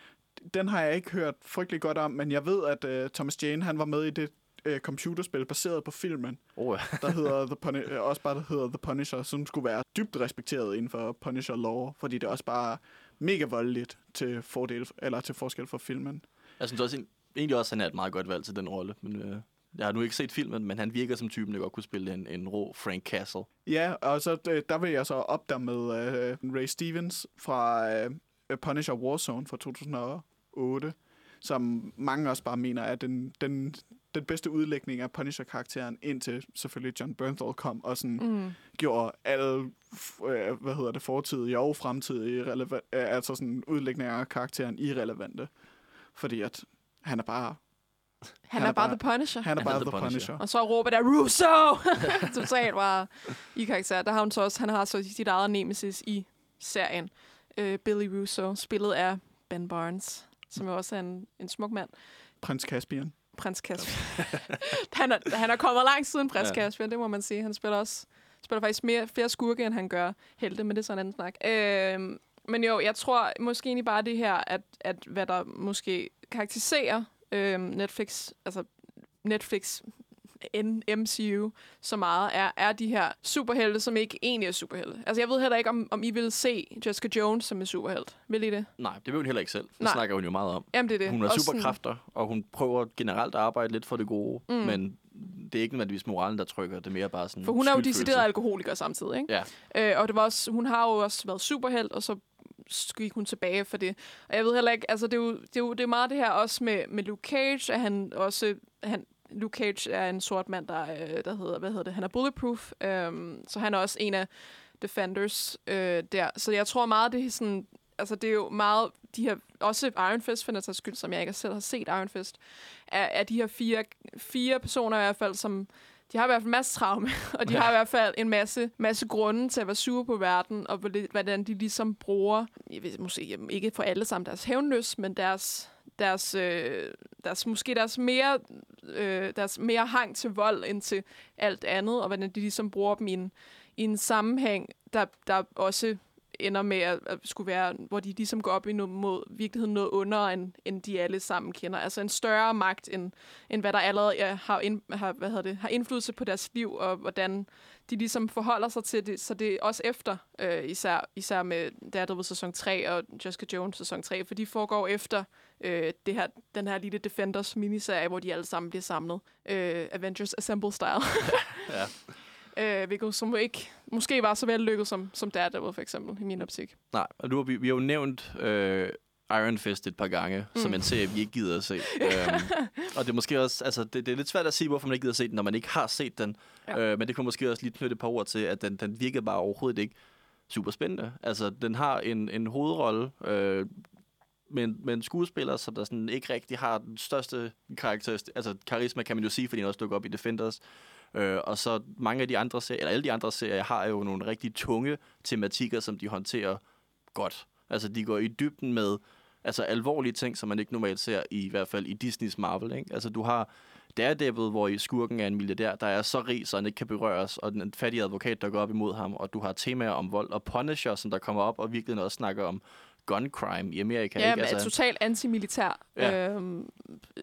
den har jeg ikke hørt frygtelig godt om, men jeg ved, at øh, Thomas Jane, han var med i det øh, computerspil baseret på filmen, Oh, ja. der hedder The Puni- øh, også bare der hedder The Punisher, som skulle være dybt respekteret inden for Punisher lore, fordi det er også bare mega voldeligt til fordel eller til forskel for filmen. Jeg synes også, egentlig også, han er et meget godt valg til den rolle. Men, øh, jeg har nu ikke set filmen, men han virker som typen, der godt kunne spille en, en rå Frank Castle. Ja, og så øh, der vil jeg så op der med øh, Ray Stevens fra Punisher Warzone fra 2008, som mange også bare mener er den, den, den bedste udlægning af Punisher-karakteren, indtil selvfølgelig John Bernthal kom og sådan Mm. gjorde alle øh, hvad hedder det, fortidige og fremtidige releva- øh, altså sådan udlægninger af karakteren irrelevante. Fordi at han er bare, Han, er, bare The Punisher. han er bare The Punisher. Og så råber der, Russo! Totalt bare i karakter. Der har hun så også, han har så sit eget nemesis i serien. Uh, Billy Russo, spillet af Ben Barnes, som jo også er en, en smuk mand. Prins Caspian. Prins Caspian. han, er, han er kommet langt siden Prins Ja. Caspian, det må man sige. Han spiller også spiller faktisk mere, flere skurke, end han gør helte, men det er sådan en anden snak. Øh, men jo, jeg tror måske egentlig bare det her, at, at hvad der måske karakteriserer øh, Netflix, altså Netflix MCU så meget, er, er de her superhelte, som ikke egentlig er superhelte. Altså, jeg ved heller ikke, om, om I vil se Jessica Jones som en superhelt. Vil I det? Nej, det vil hun heller ikke selv. Det Nej. snakker hun jo meget om. Jamen, det er det. Hun har Også sådan- superkræfter, og hun prøver generelt at arbejde lidt for det gode, Mm. men det er ikke nødvendigvis moralen, der trykker. Det er mere bare sådan For hun er jo decideret alkoholiker samtidig, ikke? Ja, Øh, og det var også, hun har jo også været superhelt, og så gik hun tilbage for det. Og jeg ved heller ikke, altså det er jo, det er jo det er meget det her også med, med Luke Cage, at han også, han, Luke Cage er en sort mand, der, øh, der hedder, hvad hedder det, han er bulletproof, øhm, så han er også en af Defenders øh, der. Så jeg tror meget, det er sådan, altså det er jo meget, de her, også Iron Fist, for den sags skyld, som jeg ikke selv har set Iron Fist, er, er de her fire, fire personer i hvert fald, som de har i hvert fald en masse traume, og de Ja. har i hvert fald en masse, masse grunde til at være sure på verden, og hvor- hvordan de ligesom bruger, jeg ved, måske ikke for alle sammen deres hævnløs, men deres, deres, øh, deres, måske deres mere, øh, deres mere hang til vold end til alt andet, og hvordan de ligesom bruger dem i en, i en sammenhæng, der, der også ender med at, at skulle være, hvor de ligesom går op i noget, mod virkeligheden noget under, end, end de alle sammen kender. Altså en større magt, end, end hvad der allerede er, har, ind, har, hvad hedder det, har indflydelse på deres liv, og hvordan de ligesom forholder sig til det. Så det er også efter, øh, især, især med Daredevil sæson 3 og Jessica Jones sæson 3, for de foregår efter øh, det her, den her lille Defenders miniserie, hvor de alle sammen bliver samlet. Øh, Avengers Assemble style. ja. øh, hvilket som ikke, måske var så vellykket som, som Daredevil for eksempel, i min optik. Nej, og har vi, vi har jo nævnt øh, Iron Fist et par gange, mm. som en serie, vi ikke gider at se. øhm, og det er måske også, altså det, det er lidt svært at sige, hvorfor man ikke gider at se den, når man ikke har set den. Ja. Øh, men det kunne måske også lige knytte et par ord til, at den, den virker bare overhovedet ikke super spændende. Altså, den har en, en hovedrolle, øh, men, men skuespiller, som der sådan ikke rigtig har den største karakteristik, altså karisma kan man jo sige, fordi den også dukker op i Defenders. Øh, og så mange af de andre serier, eller alle de andre serier, har jo nogle rigtig tunge tematikker, som de håndterer godt. Altså, de går i dybden med altså, alvorlige ting, som man ikke normalt ser, i, i hvert fald i Disneys Marvel. Ikke? Altså, du har Daredevil, hvor i skurken er en milliardær, der er så rig, så han ikke kan berøres, og den fattige advokat, der går op imod ham, og du har temaer om vold, og Punisher, som der kommer op og virkelig også snakker om gun crime i Amerika. Ja, ikke? altså, totalt antimilitær. Ja. Øhm,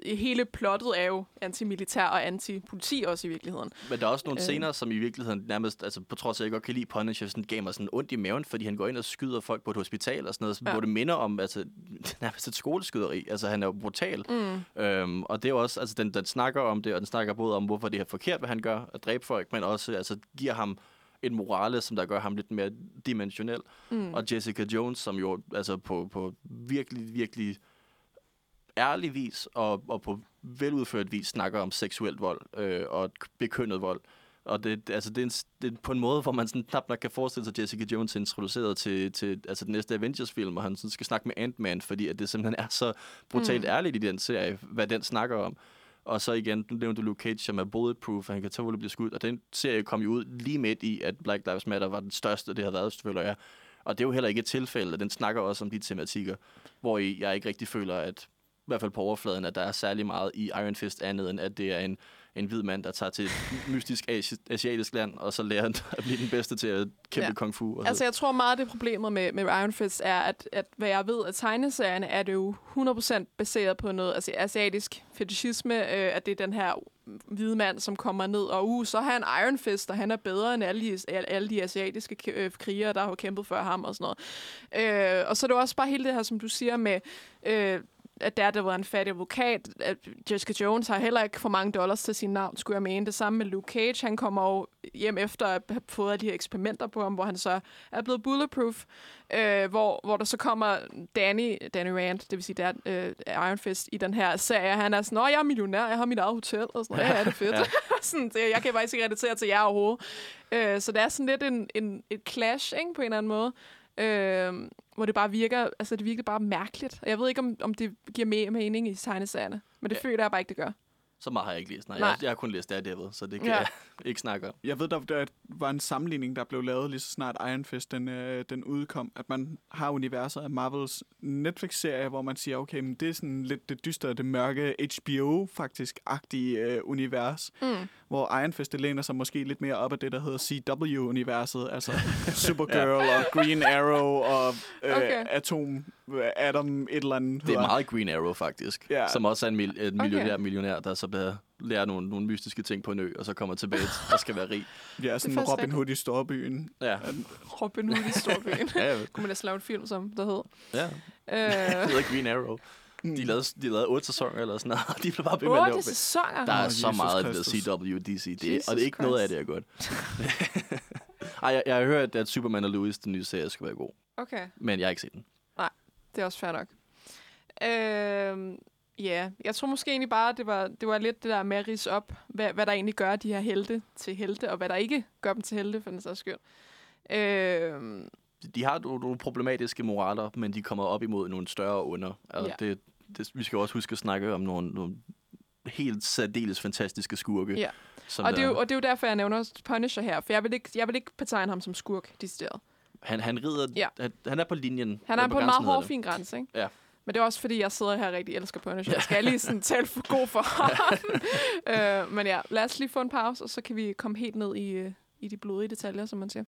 hele plottet er jo antimilitær og antipoliti også i virkeligheden. Men der er også nogle Øh. scener, som i virkeligheden nærmest, altså på trods af, at jeg godt kan lide Punisher, sådan gav mig sådan ondt i maven, fordi han går ind og skyder folk på et hospital og sådan noget, ja. hvor det minder om altså, nærmest et skoleskyderi. Altså han er jo brutal. Mm. Øhm, og det er jo også, altså den, den snakker om det, og den snakker både om, hvorfor det er forkert, hvad han gør, at dræbe folk, men også altså, giver ham en morale, som der gør ham lidt mere dimensionel. Mm. Og Jessica Jones, som jo altså på, på virkelig, virkelig ærlig vis og, og på veludført vis snakker om seksuelt vold øh, og bekønnet vold. Og det, altså, det, er en, det er på en måde, hvor man sådan knap nok kan forestille sig, at Jessica Jones er introduceret til, til altså, den næste Avengers-film, og han sådan skal snakke med Ant-Man, fordi at det simpelthen er så brutalt mm. ærligt i den serie, hvad den snakker om. Og så igen, nu nævnte du Luke Cage, som er bulletproof, og han kan tåle at blive skudt. Og den serie kom jo ud lige midt i, at Black Lives Matter var den største, det har været, føler jeg. Og det er jo heller ikke et tilfælde, den snakker også om de tematikker, hvor jeg ikke rigtig føler, at i hvert fald på overfladen, at der er særlig meget i Iron Fist andet, end at det er en, en hvid mand, der tager til et mystisk asi- asiatisk land, og så lærer han at blive den bedste til at kæmpe Ja. kung fu. Og Altså, jeg tror meget, det problemet med, med Iron Fist er, at, at hvad jeg ved af tegneserierne, er det jo 100% baseret på noget altså, asiatisk fetishisme, øh, at det er den her hvide mand, som kommer ned, og uh, så har han Iron Fist, og han er bedre end alle de, alle de asiatiske øh, krigere, der har kæmpet før ham og sådan noget. Øh, og så er det også bare hele det her, som du siger med... Øh, at der, der var en fattig advokat. At Jessica Jones har heller ikke for mange dollars til sin navn, skulle jeg mene. Det samme med Luke Cage. Han kommer jo hjem efter at have fået de her eksperimenter på ham, hvor han så er blevet bulletproof. Øh, hvor, hvor der så kommer Danny, Danny Rand, det vil sige der, øh, Iron Fist, i den her serie. Han er sådan, Nå, jeg er millionær, jeg har mit eget hotel. Og sådan, ja, ja, det er fedt. Ja. sådan, det, jeg kan faktisk ikke relatere til jer overhovedet. Øh, så det er sådan lidt en, en, et clash, ikke, på en eller anden måde. Øh, hvor det bare virker, altså det virker bare mærkeligt. Og jeg ved ikke, om, om det giver mere mening i tegneserierne, men det ja. Føler jeg bare ikke, det gør. Så meget har jeg ikke læst. Nej, Nej. Jeg, jeg har kun læst Daredevil, så det kan Ja. jeg ikke snakke om. Jeg ved, der, der var en sammenligning, der blev lavet lige så snart Iron Fist den, øh, den udkom, at man har universet af Marvels Netflix-serie, hvor man siger, okay, men det er sådan lidt det dystre, det mørke HBO-faktisk-agtige øh, univers, Mm. hvor Iron Fist det læner sig måske lidt mere op af det, der hedder CW-universet, altså Supergirl ja. og Green Arrow og øh, Okay. Atom, Atom et eller andet. Det er hedder meget Green Arrow, faktisk. Ja. Som også er en, mil- et millionær, okay. millionær, der så bliver, lærer nogle, nogle mystiske ting på en ø, og så kommer tilbage og skal være rig. Ja, sådan Robin rigtigt. Hood i storbyen. Ja, Robin Hood i Storbyen. ja, ja. Kunne man næsten lave en film, som der hed. ja. Øh, Det hedder Green Arrow. Mm. De lavede, de lavede otte sæsoner eller sådan noget, og de blev bare ved med at lave sæsoner? Der er Åh, så Jesus meget det CW, DC, det, Jesus og det er ikke noget af Christ. det er godt. Ej, jeg, jeg har hørt, at Superman og Louis, den nye serie, skal være god, Okay, men jeg har ikke set den. det er også fair nok. Øh, Ja, jeg tror måske egentlig bare, det var, det var lidt det der med at rise op, hvad, hvad der egentlig gør de her helte til helte, og hvad der ikke gør dem til helte, for den sags skyld. Øh, De har nogle, problematiske moraler, men de kommer op imod nogle større under. Altså, Ja. det, det, vi skal også huske at snakke om nogle, nogle helt særdeles fantastiske skurke. Ja. Og, det er jo, og det er jo derfor, jeg nævner Punisher her, for jeg vil ikke, jeg vil ikke betegne ham som skurk, decideret. han, han rider... Ja. Han, han er på linjen. Han er Eller på en meget hård, fin grænse, ikke? Ja. Men det er også fordi, jeg sidder her og rigtig elsker Punisher. Jeg skal lige sådan tale for god for ham. øh, men ja, lad os lige få en pause, og så kan vi komme helt ned i, øh, i de blodige detaljer, som man siger.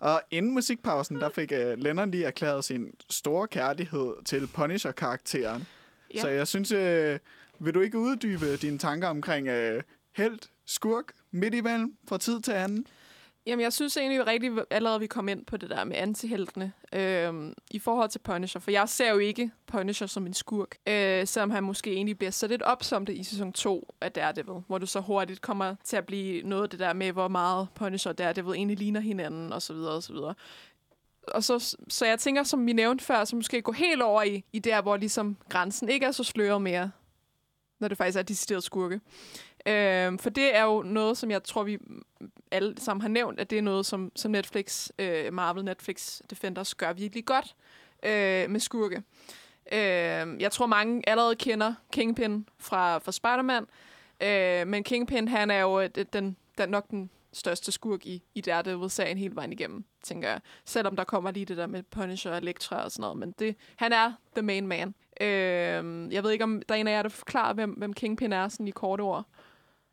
Og inden musikpausen, der fik uh, Lennon lige erklæret sin store kærlighed til Punisher-karakteren. Ja. Så jeg synes, uh, vil du ikke uddybe dine tanker omkring uh, held, skurk, midt imellem, fra tid til anden? Jamen, jeg synes egentlig rigtig, allerede vi kom ind på det der med antiheltene øh, i forhold til Punisher. For jeg ser jo ikke Punisher som en skurk, øh, selvom han måske egentlig bliver så lidt op som det i sæson 2 af Daredevil, hvor du så hurtigt kommer til at blive noget af det der med, hvor meget Punisher og Daredevil egentlig ligner hinanden, og så videre, og så videre. Og så, så jeg tænker, som vi nævnte før, så måske gå helt over i, i der, hvor ligesom grænsen ikke er så sløret mere, når det faktisk er decideret skurke. Øh, for det er jo noget, som jeg tror, vi alle sammen har nævnt, at det er noget, som, som Netflix, øh, Marvel Netflix Defenders gør virkelig godt øh, med skurke. Øh, jeg tror, mange allerede kender Kingpin fra, fra Spider-Man, øh, men Kingpin, han er jo øh, den, den, nok den største skurk i, i Daredevil-serien hele vejen igennem, tænker jeg. Selvom der kommer lige det der med Punisher og Elektra og sådan noget, men det, han er the main man. Øh, jeg ved ikke, om der er en af jer, der forklarer, hvem, hvem Kingpin er, sådan i korte ord.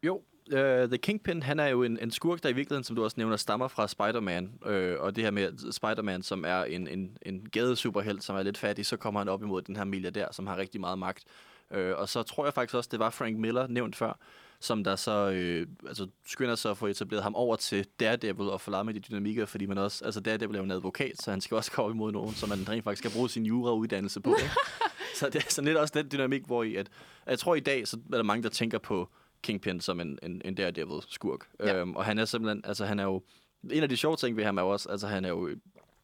Jo, uh, The Kingpin, han er jo en, en skurk, der i virkeligheden, som du også nævner, stammer fra Spider-Man. Uh, og det her med Spider-Man, som er en, en, en gadesuperhelt, som er lidt fattig, så kommer han op imod den her milliardær, som har rigtig meget magt. Uh, og så tror jeg faktisk også, det var Frank Miller, nævnt før, som der så øh, altså, skynder sig at få etableret ham over til Daredevil og forlade med de dynamikker, fordi man også, altså Daredevil er jo en advokat, så han skal også komme imod nogen, som man rent faktisk skal bruge sin jurauddannelse på. Ikke? så det er sådan lidt også den dynamik, hvor i, at, at jeg tror i dag, så er der mange, der tænker på Kingpin som en, en, en Daredevil-skurk. Ja. Øhm, og han er simpelthen, altså han er jo, en af de sjove ting ved ham er jo også, altså han er jo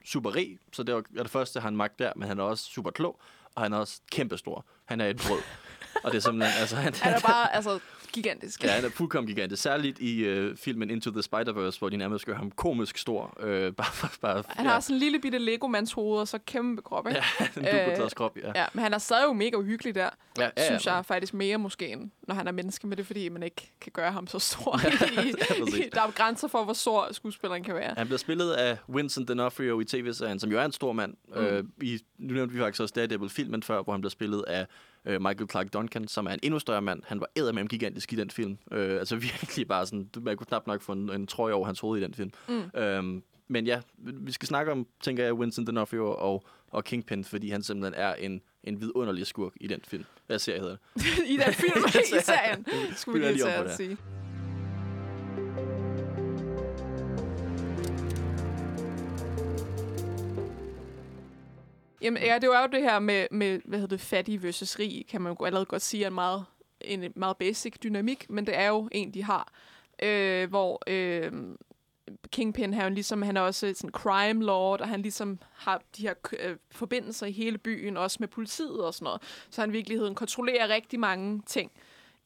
super rig, så det er, er det første, han magt der, men han er også super klog, og han er også kæmpestor. Han er et brød. Og det er simpelthen, altså, han, Han er bare altså, gigantisk. Ja, han er fuldkommen gigantisk. Særligt i øh, filmen Into the Spider-Verse, hvor de nærmest gør ham komisk stor. Øh, bare, bare, Han har sådan en lille bitte Lego-mands hoved, og så kæmpe krop, ikke? Ja, en duplekladskrop, ja. Ja, men han er stadig jo mega uhyggelig der, Ja, ja, ja, synes jeg faktisk mere måske, end når han er menneske, men det er fordi, man ikke kan gøre ham så stor. I, præcis. i, der er grænser for, hvor stor skuespilleren kan være. Han bliver spillet af Vincent D'Onofrio i tv-serien, som jo er en stor mand. Mm. Øh, i, nu nævnte vi faktisk også Daredevil-filmen før, hvor han bliver spillet af øh, Michael Clark Duncan, som er en endnu større mand. Han var eddermame gigantisk i den film. Øh, altså virkelig bare sådan, man kunne knap nok få en, en trøje over hans hoved i den film. Mm. Øhm, men ja, vi skal snakke om, tænker jeg, Vincent D'Onofrio og, og Kingpin, fordi han simpelthen er en, en vidunderlig skurk i den film. Hvad serie hedder det? I den film, i serien, skulle vi lige på at det. sige. Jamen, ja, det var jo det her med, med hvad hedder det, fattig versus rig, kan man jo allerede godt sige, er en meget, en meget basic dynamik, men det er jo en, de har, øh, hvor øh, Kingpin her, ligesom, han er også sådan crime lord, og han ligesom har de her øh, forbindelser i hele byen, også med politiet og sådan noget. Så han i virkeligheden kontrollerer rigtig mange ting,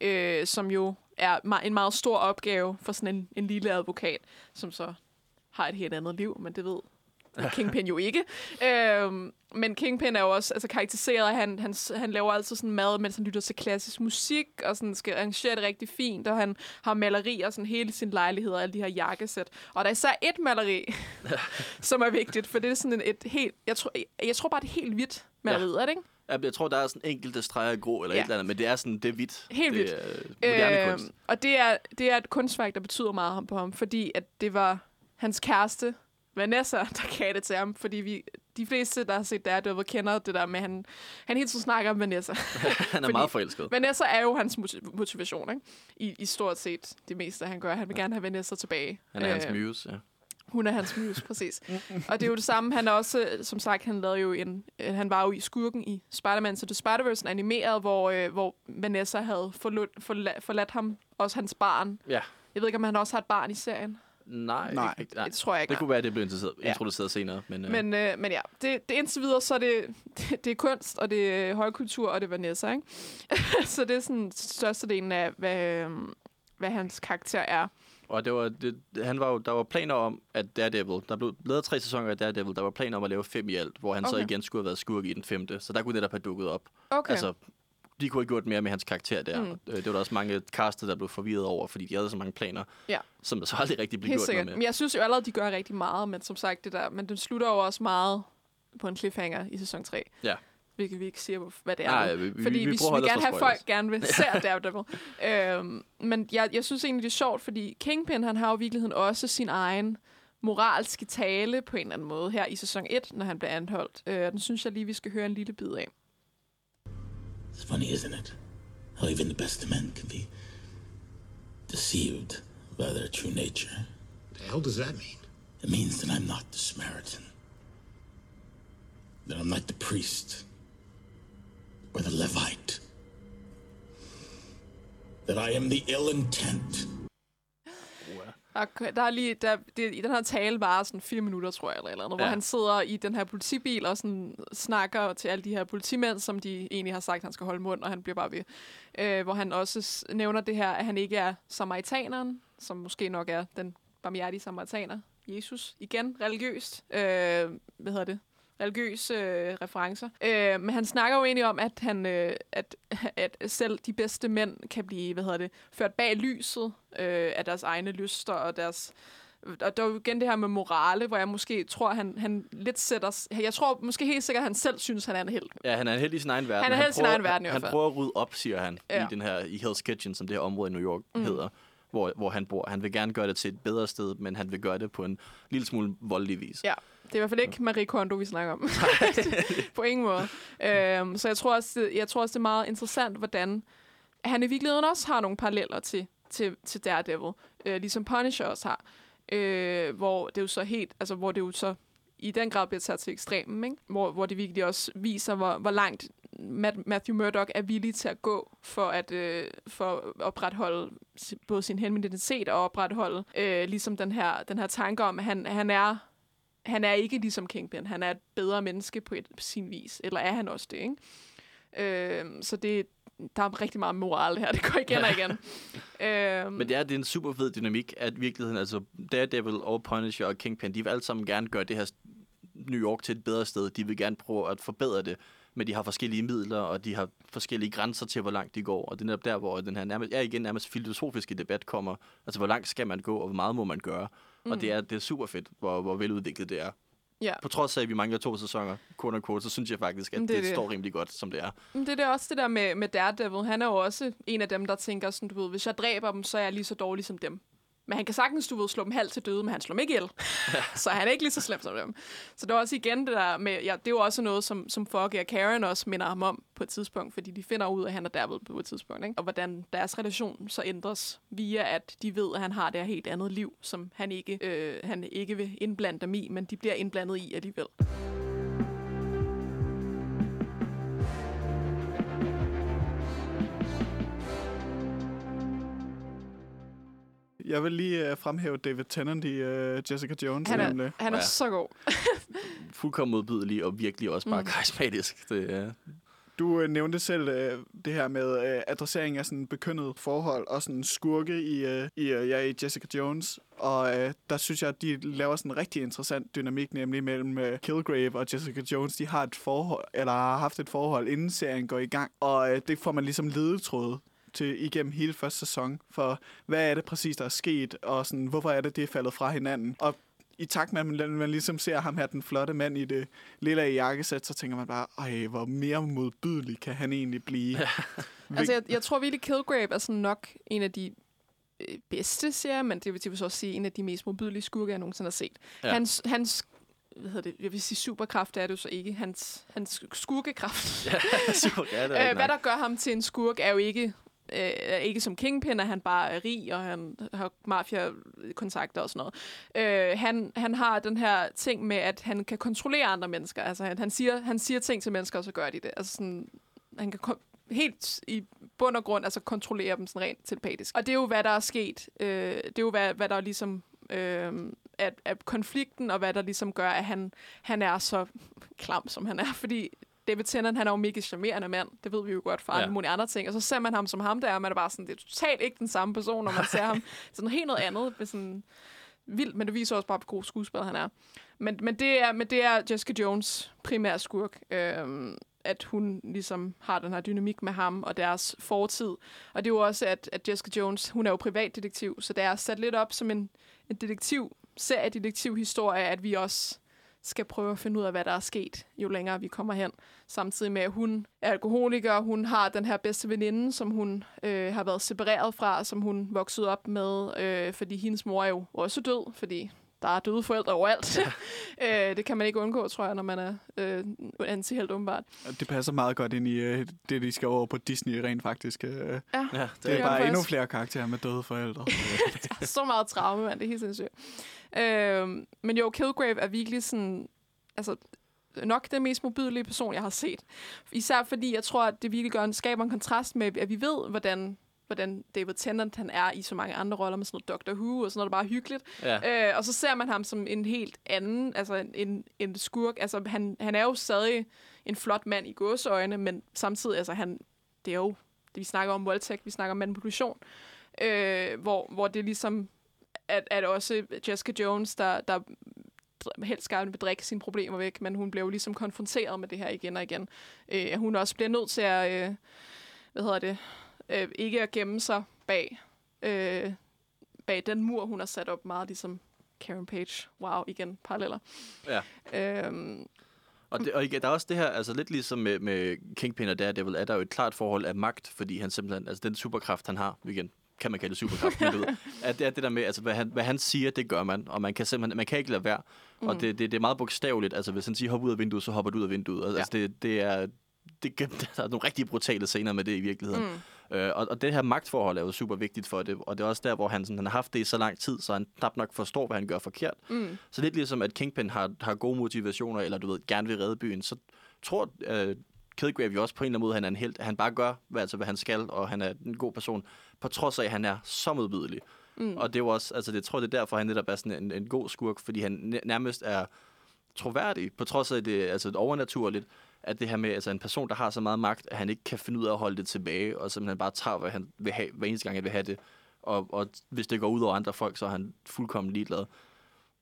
øh, som jo er en meget stor opgave for sådan en, en lille advokat, som så har et helt andet liv, men det ved Kingpin jo ikke. Øhm, men Kingpin er jo også altså, karakteriseret, at han, han, han laver altid sådan mad, mens han lytter til klassisk musik, og sådan skal arrangere det rigtig fint, og han har malerier sådan hele sin lejlighed, og alle de her jakkesæt. Og der er især et maleri, som er vigtigt, for det er sådan et helt, jeg tror, jeg, jeg tror bare, det er helt hvidt maleri, ja. er det ikke? Jeg tror, der er sådan enkelte streger i grå eller Ja. et eller andet, men det er sådan, det er hvidt. Helt det hvidt. Øh, moderne kunst. Og det er, det er et kunstværk, der betyder meget på ham, fordi at det var hans kæreste, Vanessa, der gav det til ham. Fordi vi, de fleste, der har set Daredevil, kender det der med, at han, han hele tiden snakker om Vanessa. Han er meget forelsket. Vanessa er jo hans motiv- motivation, ikke? I, I stort set det meste, han gør. Han vil gerne have Vanessa tilbage. Han er hans Øh, muse, ja. hun er hans mus, præcis. og det er jo det samme. Han er også, som sagt, han lavede jo en, øh, han var jo i skurken i Spider-Man, så det Spider-Verse animeret, hvor, øh, hvor Vanessa havde forladt, forladt, forladt ham, også hans barn. Ja. Jeg ved ikke, om han også har et barn i serien. Nej, Nej. ikke, nej. Det tror jeg ikke. Det kunne være, at det blev introduceret, Ja. introduceret senere. Men, øh, Men, øh, men ja, det, det indtil videre, så er det, det, det er kunst, og det er højkultur, og det er Vanessa, ikke? så det er sådan størstedelen af, hvad, øh, hvad hans karakter er. Og det var, det, han var jo, der var planer om, at Daredevil, der blev lavet tre sæsoner af Daredevil, der var planer om at lave fem i alt, hvor han okay. så igen skulle have været skurk i den femte. Så der kunne der have dukket op. Okay. Altså, de kunne have gjort mere med hans karakter der. Mm. Mm. Det var der også mange castet, der blev forvirret over, fordi de havde så mange planer, Ja. som der så aldrig rigtig blev Helt gjort sikkert. noget Men med. jeg synes jo allerede, de gør rigtig meget, men som sagt, det der, men den slutter jo også meget på en cliffhanger i sæson 3. Ja. Hvilket vi ikke siger, hvad det er. Nej, vi- fordi vi vi, vi, gerne have folk gerne vil se Daredevil. øhm, men jeg, jeg synes egentlig, det er sjovt, fordi Kingpin, han har jo i virkeligheden også sin egen moralske tale på en eller anden måde her i sæson 1, når han bliver anholdt. Øh, den synes jeg lige, vi skal høre en lille bid af. It's funny, isn't it? How even the best of men can be deceived by their true nature. The hell does that mean? It means that I'm not the Samaritan. That I'm not the priest. Or the Levite. That I am the ill intent. Der, der er lige, der, det, i den her tale var sådan fire minutter, tror jeg, eller, eller andet, ja. hvor han sidder i den her politibil og sådan snakker til alle de her politimænd, som de egentlig har sagt, at han skal holde mund, og han bliver bare ved. Øh, hvor han også nævner det her, at han ikke er samaritaneren, som måske nok er den barmhjertige samaritaner. Jesus, igen, religiøst. Øh, hvad hedder det? Religiøse øh, referencer. Øh, men han snakker jo egentlig om, at, han, øh, at, at selv de bedste mænd kan blive hvad hedder det, ført bag lyset øh, af deres egne lyster og deres... Og der er jo igen det her med morale, hvor jeg måske tror, han, han lidt sætter... Jeg tror måske helt sikkert, at han selv synes, han er en held. Ja, han er en held i sin egen verden. Han er held i sin egen verden i Han hvert fald. prøver at rydde op, siger han, ja. i den her i Hell's Kitchen, som det her område i New York mm. hedder, hvor, hvor han bor. Han vil gerne gøre det til et bedre sted, men han vil gøre det på en lille smule voldelig vis. Ja, det er i hvert fald ikke Marie Kondo, vi snakker om. på ingen måde. Øhm, så jeg tror, også, det, jeg tror også, det er meget interessant, hvordan han i virkeligheden også har nogle paralleller til, til, til Daredevil, øh, ligesom Punisher også har. Øh, hvor det jo så helt, altså hvor det jo så i den grad bliver taget til ekstremen, ikke? Hvor, hvor det virkelig også viser, hvor, hvor langt Matt- Matthew Murdock er villig til at gå for at, øh, for at opretholde både sin identitet og opretholde øh, ligesom den her, den her tanke om, at han, han er han er ikke ligesom Kingpin. Han er et bedre menneske på, et, sin vis. Eller er han også det, ikke? Øh, så det, der er rigtig meget moral her. Det går igen og igen. øhm, Men det er, det er en super fed dynamik, at virkeligheden, altså Daredevil og Punisher og Kingpin, de vil alle sammen gerne gøre det her New York til et bedre sted. De vil gerne prøve at forbedre det, men de har forskellige midler, og de har forskellige grænser til, hvor langt de går. Og det er netop der, hvor den her nærmest, ja, igen, nærmest filosofiske debat kommer. Altså, hvor langt skal man gå, og hvor meget må man gøre? Mm. Og det er, det er super fedt, hvor, hvor veludviklet det er. ja. På trods af, at vi mangler to sæsoner, quote unquote, så synes jeg faktisk, at det, det det det. står rimelig godt, som det er. Men det er det også det der med, med Daredevil. Han er jo også en af dem, der tænker sådan, du ved, hvis jeg dræber dem, så er jeg lige så dårlig som dem. Men han kan sagtens, du ved, slå dem halvt til døde, men han slår dem ikke ihjel. så han er ikke lige så slem som dem. Så det er også igen det der med, ja, det er jo også noget, som, som Foggy og Karen også minder ham om på et tidspunkt, fordi de finder ud af, at han er Daredevil på et tidspunkt. Ikke? Og hvordan deres relation så ændres via, at de ved, at han har det her helt andet liv, som han ikke, øh, han ikke vil indblande dem i, men de bliver indblandet i alligevel. Jeg vil lige uh, fremhæve David Tennant i uh, Jessica Jones. Han nemlig. er, han er Ja. så god. Fuldkommen modbydelig, og virkelig også bare mm. karismatisk. Det er... Du øh, nævnte selv øh, det her med øh, adressering af sådan bekønnet forhold og sådan skurke i, øh, i, øh, ja, i Jessica Jones. Og øh, der synes jeg, at de laver sådan en rigtig interessant dynamik, nemlig mellem øh, Kilgrave og Jessica Jones. De har et forhold, eller har haft et forhold, inden serien går i gang. Og øh, det får man ligesom ledetråd til igennem hele første sæson, for hvad er det præcis, der er sket, og sådan, hvorfor er det, det er faldet fra hinanden. Og i takt med, at man, man ligesom ser ham her, den flotte mand i det lille jakkesæt, så tænker man bare, ej, hvor mere modbydelig kan han egentlig blive. Altså, jeg, jeg tror virkelig, Kilgrave er sådan nok en af de øh, bedste serier, men det vil, så også sige en af de mest modbydelige skurke, jeg nogensinde har set. Ja. Ja. Hans, hans hvad hedder det, jeg vil sige superkraft, det er det jo så ikke. Hans, hans skurkekraft. Ja, super, ja, det er øh, hvad der gør ham til en skurk, er jo ikke, øh, er ikke som Kingpin, at han bare er rig, og han har mafia-kontakter og sådan noget. Øh, han, han har den her ting med, at han kan kontrollere andre mennesker. Altså, han, han, siger, han siger ting til mennesker, og så gør de det. Altså, sådan, han kan helt i bund og grund altså kontrollere dem sådan rent telepatisk. Og det er jo, hvad der er sket. Øh, det er jo, hvad, hvad der ligesom... Øh, at, at konflikten, og hvad der ligesom gør, at han, han er så klam, som han er. Fordi David Tennant, han er jo mega charmerende mand. Det ved vi jo godt fra Ja. alle mulige andre ting. Og så ser man ham som ham der, og man er bare sådan, det er totalt ikke den samme person, når man ser ham. Sådan helt noget andet. Med sådan vildt, men det viser også bare, hvor god skuespiller han er. Men, men, det er, men det er Jessica Jones primære skurk. Øhm, at hun ligesom har den her dynamik med ham og deres fortid. Og det er jo også, at, at Jessica Jones, hun er jo privatdetektiv, så det er sat lidt op som en, en detektiv, seriedetektivhistorie, at vi også skal prøve at finde ud af, hvad der er sket, jo længere vi kommer hen. Samtidig med, at hun er alkoholiker, hun har den her bedste veninde, som hun øh, har været separeret fra, som hun voksede op med, øh, fordi hendes mor er jo også død, fordi der er døde forældre overalt. Ja. øh, det kan man ikke undgå, tror jeg, når man er øh, antihelt åbenbart. Det passer meget godt ind i øh, det, de skal over på Disney rent faktisk. Øh, Ja, Ja, det, det er bare faktisk. endnu flere karakterer med døde forældre. så meget traume, mand. Det er helt sindssygt. Øhm, men jo, Kilgrave er virkelig sådan... Altså, nok den mest modbydelige person, jeg har set. Især fordi, jeg tror, at det virkelig gør en, skaber en kontrast med, at vi ved, hvordan hvordan David Tennant han er i så mange andre roller med sådan noget Doctor Who og sådan noget, der bare er hyggeligt. ja. Øh, og så ser man ham som en helt anden, altså en, en, en skurk. Altså, han, han er jo stadig en flot mand i gåseøjne, men samtidig, altså, han, det er jo, det, vi snakker om voldtægt, vi snakker om manipulation, øh, hvor, hvor det er ligesom, at, at også Jessica Jones, der, der helst gerne vil drikke sine problemer væk, men hun bliver jo ligesom konfronteret med det her igen og igen. Øh, hun også bliver nødt til at, øh, hvad hedder det, øh, ikke at gemme sig bag, øh, bag den mur, hun har sat op meget ligesom Karen Page. Wow, igen, paralleller. ja. Øhm, Og, det, og igen, der er også det her, altså lidt ligesom med, med Kingpin og Daredevil, er der jo et klart forhold af magt, fordi han simpelthen, altså den superkraft, han har, igen, kan man kalde det superkraft, men du ved, at det er det der med, altså hvad han, hvad han siger, det gør man, og man kan simpelthen, man kan ikke lade være, mm. og det, det, det er meget bogstaveligt, altså hvis han siger, hop ud af vinduet, så hopper du ud af vinduet, altså Ja. det, det er, det, der er nogle rigtig brutale scener med det i virkeligheden. Mm. Øh, og, og det her magtforhold er jo super vigtigt for det, og det er også der, hvor han, sådan, han har haft det i så lang tid, så han knap nok forstår, hvad han gør forkert. Mm. Så lidt ligesom, at Kingpin har, har gode motivationer, eller du ved, gerne vil redde byen, så tror øh, Kilgrave jo også på en eller anden måde, han er en held. Han bare gør, hvad, altså, hvad han skal, og han er en god person, på trods af, at han er så modbydelig. Mm. Og det er jo også, altså det jeg tror det er derfor, han netop er sådan en, en god skurk, fordi han næ- nærmest er troværdig, på trods af det altså overnaturligt, at det her med altså en person, der har så meget magt, at han ikke kan finde ud af at holde det tilbage, og simpelthen bare tager, hvad han vil have, hver eneste gang, han vil have det. Og, og hvis det går ud over andre folk, så er han fuldkommen ligeglad.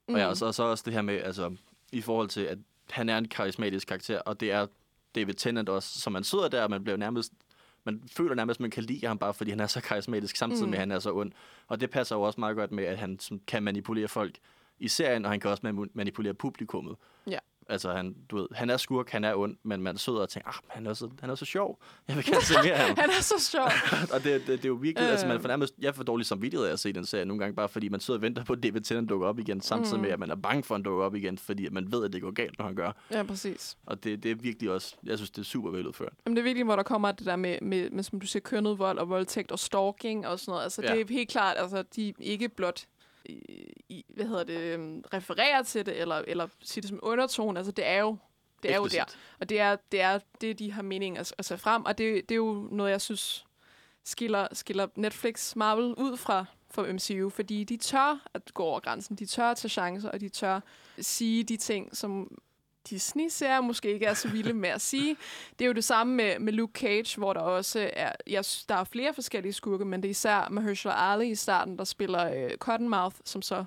Mm. Og ja, og så, og så også det her med, altså, i forhold til, at han er en karismatisk karakter, og det er David Tennant også, så man sidder der, og man bliver nærmest man føler nærmest, at man kan lide ham bare, fordi han er så karismatisk, samtidig mm. med, at han er så ond. Og det passer jo også meget godt med, at han som, kan manipulere folk i serien, og han kan også mani- manipulere publikummet. Ja. Altså, han, du ved, han er skurk, han er ond, men man sidder og tænker, ah, han er så, han er så sjov. Jeg vil gerne se mere af ham. Han er så sjov. og det, det, det, er jo virkelig, øh. altså man Øh. får nærmest, jeg får dårlig samvittighed af at se den serie nogle gange, bare fordi man sidder og venter på, at David Tennant dukker op igen, samtidig Mm. med, at man er bange for, at han dukker op igen, fordi man ved, at det går galt, når han gør. Ja, præcis. Og det, det er virkelig også, jeg synes, det er super veludført. Jamen, det er virkelig, hvor der kommer det der med, med, med som du siger, kønnet vold og voldtægt og stalking og sådan noget. Altså, Ja. det er helt klart, altså, de ikke blot i, hvad hedder det, øhm, refererer til det, eller, eller siger det som undertone. Altså, det er jo, det er jo der. Og det er, det er det, de har mening at, at tage frem. Og det, det er jo noget, jeg synes skiller, skiller Netflix Marvel ud fra for MCU, fordi de tør at gå over grænsen, de tør at tage chancer, og de tør sige de ting, som Disney-serier måske ikke er så vilde med at sige. Det er jo det samme med, med Luke Cage, hvor der også er, jeg, der er flere forskellige skurke, men det er især Mahershala Ali i starten, der spiller øh, Cottonmouth, som så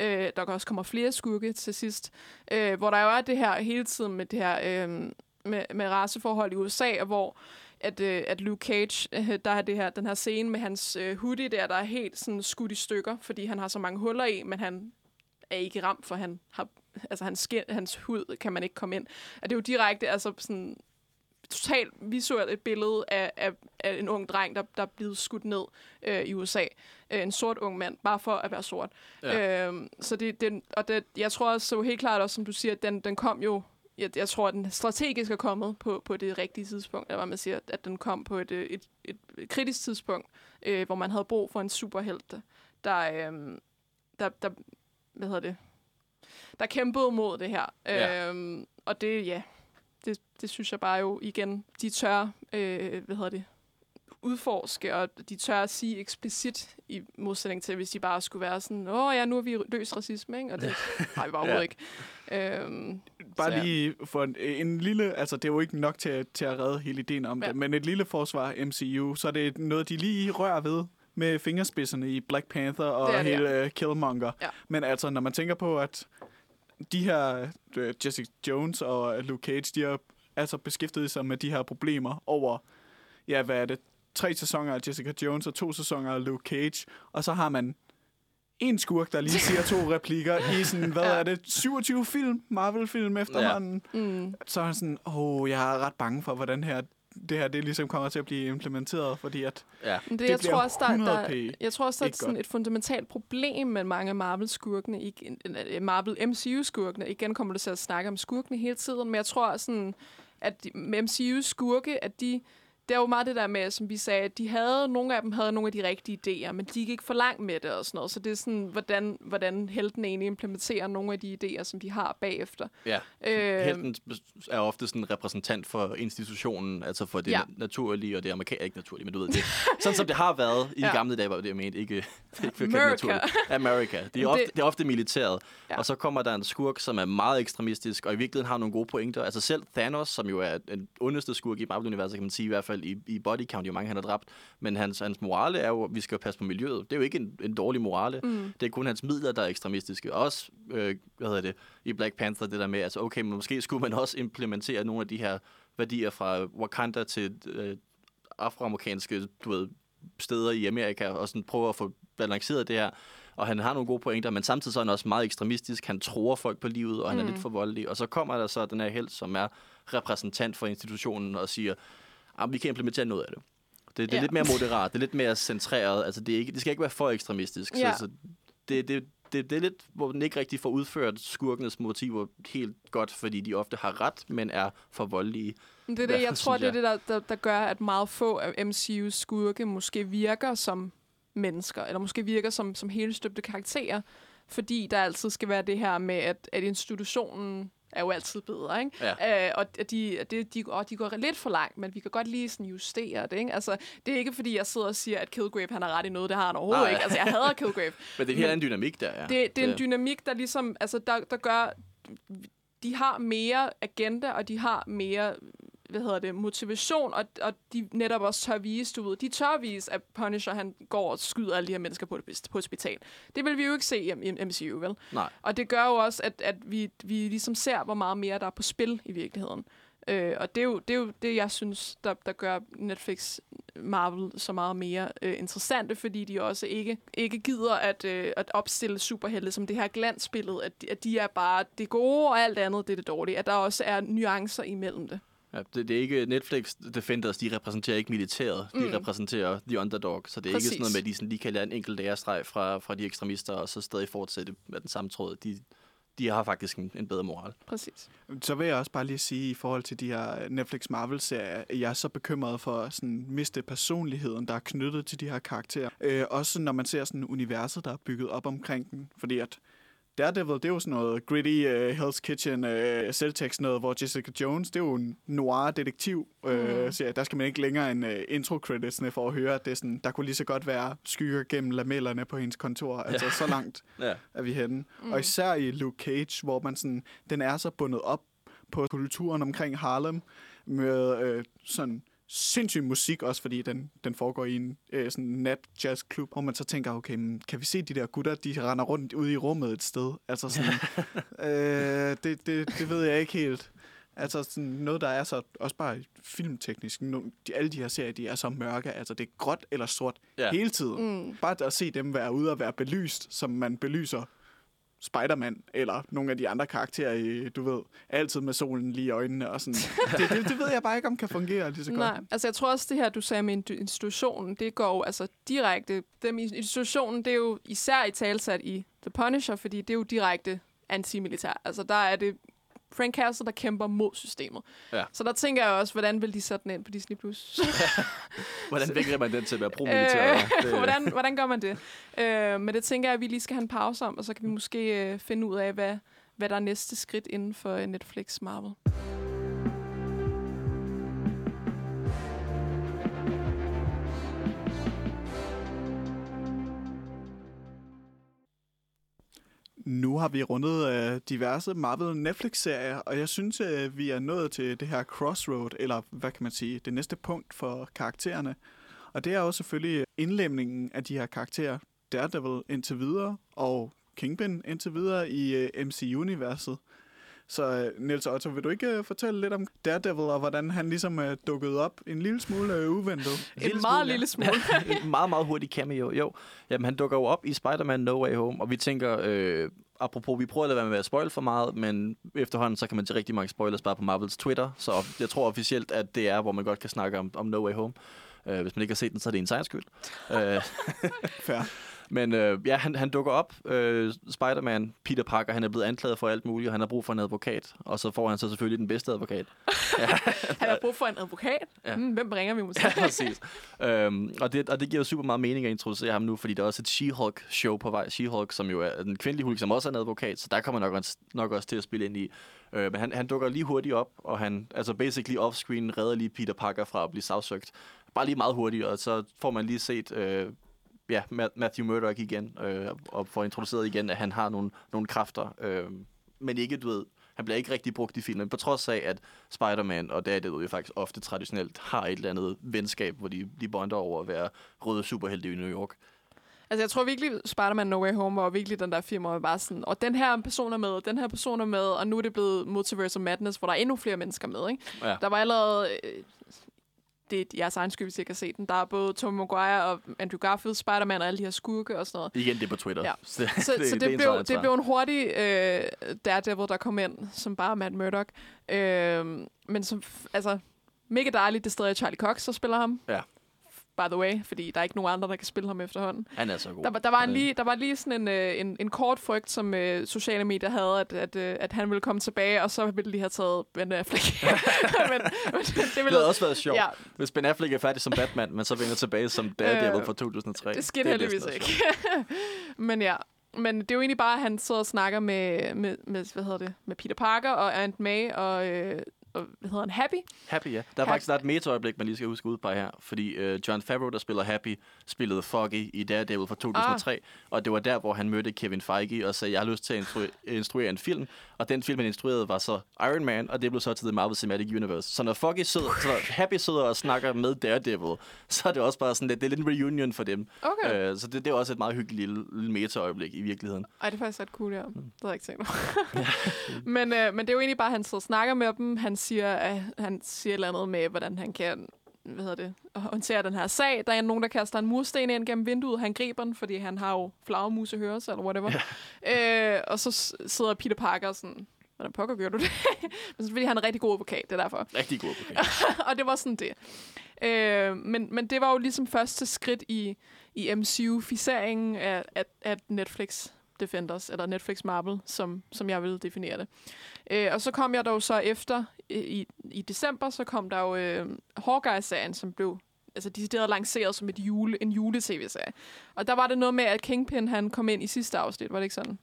Øh, der også kommer flere skurke til sidst. Øh, hvor der jo er det her hele tiden med det her øh, med, med raceforhold i USA, og hvor at, øh, at Luke Cage, øh, der er det her, den her scene med hans øh, hoodie der, der er helt sådan skudt i stykker, fordi han har så mange huller i, men han er ikke ramt, for han har, altså hans, skin, hans hud kan man ikke komme ind. Og det er jo direkte altså sådan totalt visuelt et billede af, af, af en ung dreng, der, der er blevet skudt ned øh, i USA. Øh, en sort ung mand, bare for at være sort. Ja. Øhm, så det, den, og det, jeg tror også så helt klart også, som du siger, at den, den kom jo, jeg, jeg tror, at den strategisk er kommet på, på det rigtige tidspunkt, eller hvad man siger, at den kom på et, øh, et, et, et kritisk tidspunkt, øh, hvor man havde brug for en superhelt, der, øh, der, der hvad hedder det, der kæmpede mod det her. Ja. Øhm, og det, ja, det, det synes jeg bare jo igen, de tør, øh, hvad hedder det, udforske, og de tør at sige eksplicit i modsætning til, hvis de bare skulle være sådan, åh ja, nu er vi løst racisme, ikke? Og det har vi bare Ja. overhovedet ikke. Øhm, Bare Så ja. lige for en, en lille... Altså, det er jo ikke nok til, til at redde hele ideen om Ja. det, men et lille forsvar MCU, så er det noget, de lige rører ved med fingerspidserne i Black Panther og Det er det, hele uh, Killmonger. Ja. Men altså, når man tænker på, at de her uh, Jessica Jones og Luke Cage, de har altså beskæftiget sig med de her problemer over, ja, hvad er det, tre sæsoner af Jessica Jones og to sæsoner af Luke Cage, og så har man en skurk, der lige siger to replikker i sådan, hvad Ja. er det, 27 film, Marvel-film efterhånden. Ja. mm, Så er han sådan, åh, jeg er ret bange for, hvordan her, det her det ligesom kommer til at blive implementeret, fordi at Ja. Det, Det jeg bliver tror også, der, 100p der, jeg tror også, der er sådan godt. et fundamentalt problem med mange af Marvel-skurkene. ikke- øh, Marvel MCU-skurkene. Igen kommer du til at snakke om skurkene hele tiden, men jeg tror sådan, at MCU-skurke, at de... Det er jo meget det der med, som vi sagde, at de havde, nogle af dem havde nogle af de rigtige idéer, men de gik ikke for langt med det og sådan noget. Så det er sådan, hvordan, hvordan helten egentlig implementerer nogle af de idéer, som de har bagefter. Ja, Øh, helten er ofte sådan en repræsentant for institutionen, altså for det Ja. naturlige og det amerikanske, ikke naturlige, men du ved det. Sådan som det har været i Ja. de gamle dage, var det jeg mente, ikke, ikke America. naturligt. America. Det er, ofte, det- det er ofte militæret. Ja. Og så kommer der en skurk, som er meget ekstremistisk, og i virkeligheden har nogle gode pointer. Altså selv Thanos, som jo er den ondeste skurk i Marvel-universet, kan man sige, i hvert fald i, i body count, jo mange han har dræbt. Men hans, hans morale er jo, at vi skal passe på miljøet. Det er jo ikke en, en dårlig morale. Mm. Det er kun hans midler, der er ekstremistiske. Også, øh, hvad hedder det, i Black Panther, det der med, altså okay, men måske skulle man også implementere nogle af de her værdier fra Wakanda til øh, afroamerikanske, du ved, steder i Amerika, og sådan prøve at få balanceret det her. Og han har nogle gode pointer, men samtidig så er han også meget ekstremistisk. Han tror folk på livet, og han mm. er lidt for voldelig. Og så kommer der så den her held, som er repræsentant for institutionen, og siger, at vi kan implementere noget af det. Det, det er Ja. lidt mere moderat, det er lidt mere centreret. Altså, det, er ikke, det skal ikke være for ekstremistisk. Ja. Så, så det, det, det, det er lidt, hvor den ikke rigtig får udført skurkenes motiver helt godt, fordi de ofte har ret, men er for voldelige. Det er det, jeg tror, synes det er det, der, der, der gør, at meget få af MCU's skurke måske virker som mennesker, eller måske virker som, som helstøbte karakterer, fordi der altid skal være det her med, at, at institutionen er jo altid bedre, ikke? Ja. Øh, og de, det, de, og de går lidt for langt, men vi kan godt lige sådan justere det, ikke? Altså, det er ikke, fordi jeg sidder og siger, at Kilgrave han har ret i noget, det har han overhovedet Nej. ikke. Altså, jeg hader Kilgrave. Men det er en helt anden dynamik der, ja. Det, det er en dynamik, der ligesom, altså, der, der gør, de har mere agenda, og de har mere hvad hedder det, motivation, og, og de netop også tør vise, du ved, de tør vise, at Punisher, han går og skyder alle de her mennesker på, et, på hospital. Det vil vi jo ikke se i, i MCU, vel? Nej. Og det gør jo også, at, at vi, vi ligesom ser, hvor meget mere der er på spil i virkeligheden. Øh, og det er, jo, det er jo det, jeg synes, der, der gør Netflix Marvel så meget mere øh, interessante, fordi de også ikke, ikke gider at, øh, at opstille superhelte som det her glansbillede, at, at de er bare det gode, og alt andet det er det dårlige. At der også er nuancer imellem det. Ja, det, det er ikke Netflix Defenders, de repræsenterer ikke militæret, de Mm. repræsenterer the underdog, så det er Præcis. ikke sådan noget med, at de sådan lige kan lade en enkelt ærestreg fra, fra de ekstremister, og så stadig fortsætte med den samme tråd. De, de har faktisk en, en bedre moral. Præcis. Så vil jeg også bare lige sige, i forhold til de her Netflix Marvel-serier, at jeg er så bekymret for sådan miste personligheden, der er knyttet til de her karakterer. Øh, også når man ser sådan universet, der er bygget op omkring den. Fordi at Daredevil, det er jo sådan noget gritty uh, Hell's Kitchen uh, selvtekst noget, hvor Jessica Jones, det er jo en noir detektiv uh, Mhm. serie. Der skal man ikke længere end uh, intro creditsene for at høre, at det er sådan, der kunne lige så godt være skygger gennem lamellerne på hendes kontor. Altså så langt Ja. er vi henne. Mm. Mm. Og især i Luke Cage, hvor man sådan, den er så bundet op på kulturen omkring Harlem med øh, sådan sindssyg musik, også fordi den, den foregår i en øh, sådan nat jazzklub, hvor man så tænker, okay, men kan vi se de der gutter, de render rundt ude i rummet et sted? Altså sådan, øh, det, det, det ved jeg ikke helt. Altså sådan noget, der er så også bare filmteknisk. No, de, alle de her serier, de er så mørke. Altså det er gråt eller sort Ja. ja. hele tiden. Mm. Bare at se dem være ude og være belyst, som man belyser Spider-Man eller nogle af de andre karakterer i, du ved, altid med solen lige i øjnene og sådan. Det, det, det ved jeg bare ikke, om kan fungere lige så godt. Nej, altså jeg tror også, det her, du sagde med institutionen, det går jo altså direkte. Dem i institutionen, det er jo især i talsat i The Punisher, fordi det er jo direkte antimilitær. Altså der er det Frank Castle, der kæmper mod systemet. Ja. Så der tænker jeg også, hvordan vil de sætte den ind på Disney+. Plus? Hvordan vækker man den til at være? Øh, hvordan, hvordan gør man det? Øh, men det tænker jeg, at vi lige skal have en pause om, og så kan vi måske øh, finde ud af, hvad, hvad der er næste skridt inden for øh, Netflix Marvel. Nu har vi rundet øh, diverse Marvel Netflix-serier, og jeg synes, øh, vi er nået til det her crossroad, eller hvad kan man sige, det næste punkt for karaktererne. Og det er jo selvfølgelig indlemningen af de her karakterer, Daredevil indtil videre, og Kingpin indtil videre i øh, MC-universet. Så øh, Niels Otto, vil du ikke øh, fortælle lidt om Daredevil, og hvordan han ligesom er dukket op en lille smule øh, uventet? En meget lille smule. en meget, meget hurtig cameo, jo. Jamen, han dukker jo op i Spider-Man No Way Home, og vi tænker, øh, apropos, vi prøver at lade være med at spoil for meget, men efterhånden, så kan man til rigtig mange spoilers bare på Marvels Twitter, så jeg tror officielt, at det er, hvor man godt kan snakke om, om No Way Home. Uh, hvis man ikke har set den, så er det en egen skyld. Uh, Fair. Men øh, ja, han, han dukker op. Øh, Spider-Man, Peter Parker, han er blevet anklaget for alt muligt, og han har brug for en advokat. Og så får han så selvfølgelig den bedste advokat. Han har brug for en advokat. Ja. Ja. Mm, hvem bringer vi måske? Ja, præcis. øhm, og, det, og det giver jo super meget mening at introducere ham nu, fordi der er også et She-Hulk-show på vej. She-Hulk, som jo er den kvindelige Hulk, som også er en advokat, så der kommer nok, også- nok også til at spille ind i. Øh, men han, han dukker lige hurtigt op, og han, altså basically off-screen, redder lige Peter Parker fra at blive sagsøgt. Bare lige meget hurtigt, og så får man lige set... Øh, ja, Ma- Matthew Murdock igen, øh, og får introduceret igen, at han har nogle, nogle kræfter, øh, men ikke, du ved, han bliver ikke rigtig brugt i filmen, på trods af, at Spider-Man og Daredevil jo faktisk ofte traditionelt har et eller andet venskab, hvor de, de bonder over at være røde superhelte i New York. Altså, jeg tror virkelig, Spider-Man No Way Home var virkelig den der film, hvor bare sådan, og den her person er med, og den her person er med, og nu er det blevet Multiverse of Madness, hvor der er endnu flere mennesker med, ikke? Ja. Der var allerede... Det er jeres egen skyld, hvis I ikke har set den. Der er både Tom Maguire og Andrew Garfield, Spider-Man og alle de her skurke og sådan noget. Igen, det er på Twitter. Ja. Så, Så, så det, ens det, blev, eget det blev en hurtig øh, Daredevil, der kom ind, som bare Matt Murdock. Øh, men som, altså, mega dejligt, det er stadig Charlie Cox, der spiller ham. Ja. By the way, fordi der er ikke nogen andre, der kan spille ham efterhånden. Han er så god. Der, var- der, var en lige, der var lige sådan en, øh, en, en kort frygt, som øh, sociale medier havde, at, at, øh, at han ville komme tilbage, og så ville de have taget Ben Affleck. men, men det, det Det ville havde også været sjovt, Ja. hvis Ben Affleck er færdig som Batman, men så vender tilbage som Daredevil Øh, fra 2003. Det skete heldigvis ikke. men ja, men det er jo egentlig bare, at han sidder og snakker med, med, med hvad hedder det, med Peter Parker og Aunt May og, øh, hvad hedder han, Happy. Happy, ja. Der er Happy. faktisk der er et meta-øjeblik, man lige skal huske ud på her. Fordi uh, John Favreau, der spiller Happy, spillede Foggy i Daredevil fra 2003. Ah. Og det var der, hvor han mødte Kevin Feige og sagde, jeg har lyst til at instru- instruere en film. Og den film, han instruerede, var så Iron Man, og det blev så til The Marvel Cinematic Universe. Så når Foggy sidder, så Happy sidder og snakker med Daredevil, så er det også bare sådan lidt, det er lidt en reunion for dem. Okay. Uh, så det, det er også et meget hyggeligt lille, lille meta-øjeblik i virkeligheden. Ej, det er faktisk ret cool, ja. Det havde jeg ikke tænkt over. men, øh, men det er jo egentlig bare, at han sidder og snakker med dem. Han siger, at han siger et eller andet med, hvordan han kan hvad hedder det, håndtere den her sag. Der er nogen, der kaster en mursten ind gennem vinduet. Han griber den, fordi han har jo flagermus i hørelse, eller whatever. Ja. Øh, og så sidder Peter Parker sådan, hvordan pokker gør du det? Men så fordi han er en rigtig god advokat, det er derfor. Rigtig god okay. og det var sådan det. Øh, men, men det var jo ligesom første skridt i, i MCU-fiseringen af, af, af Netflix Defenders, eller Netflix Marvel, som, som jeg ville definere det. Øh, og så kom jeg dog så efter, i, i december, så kom der jo øh, Hawkeye-serien, som blev altså decideret lanceret som et jule, en jule-tv-serie. Og der var det noget med, at Kingpin han kom ind i sidste afsnit, var det ikke sådan?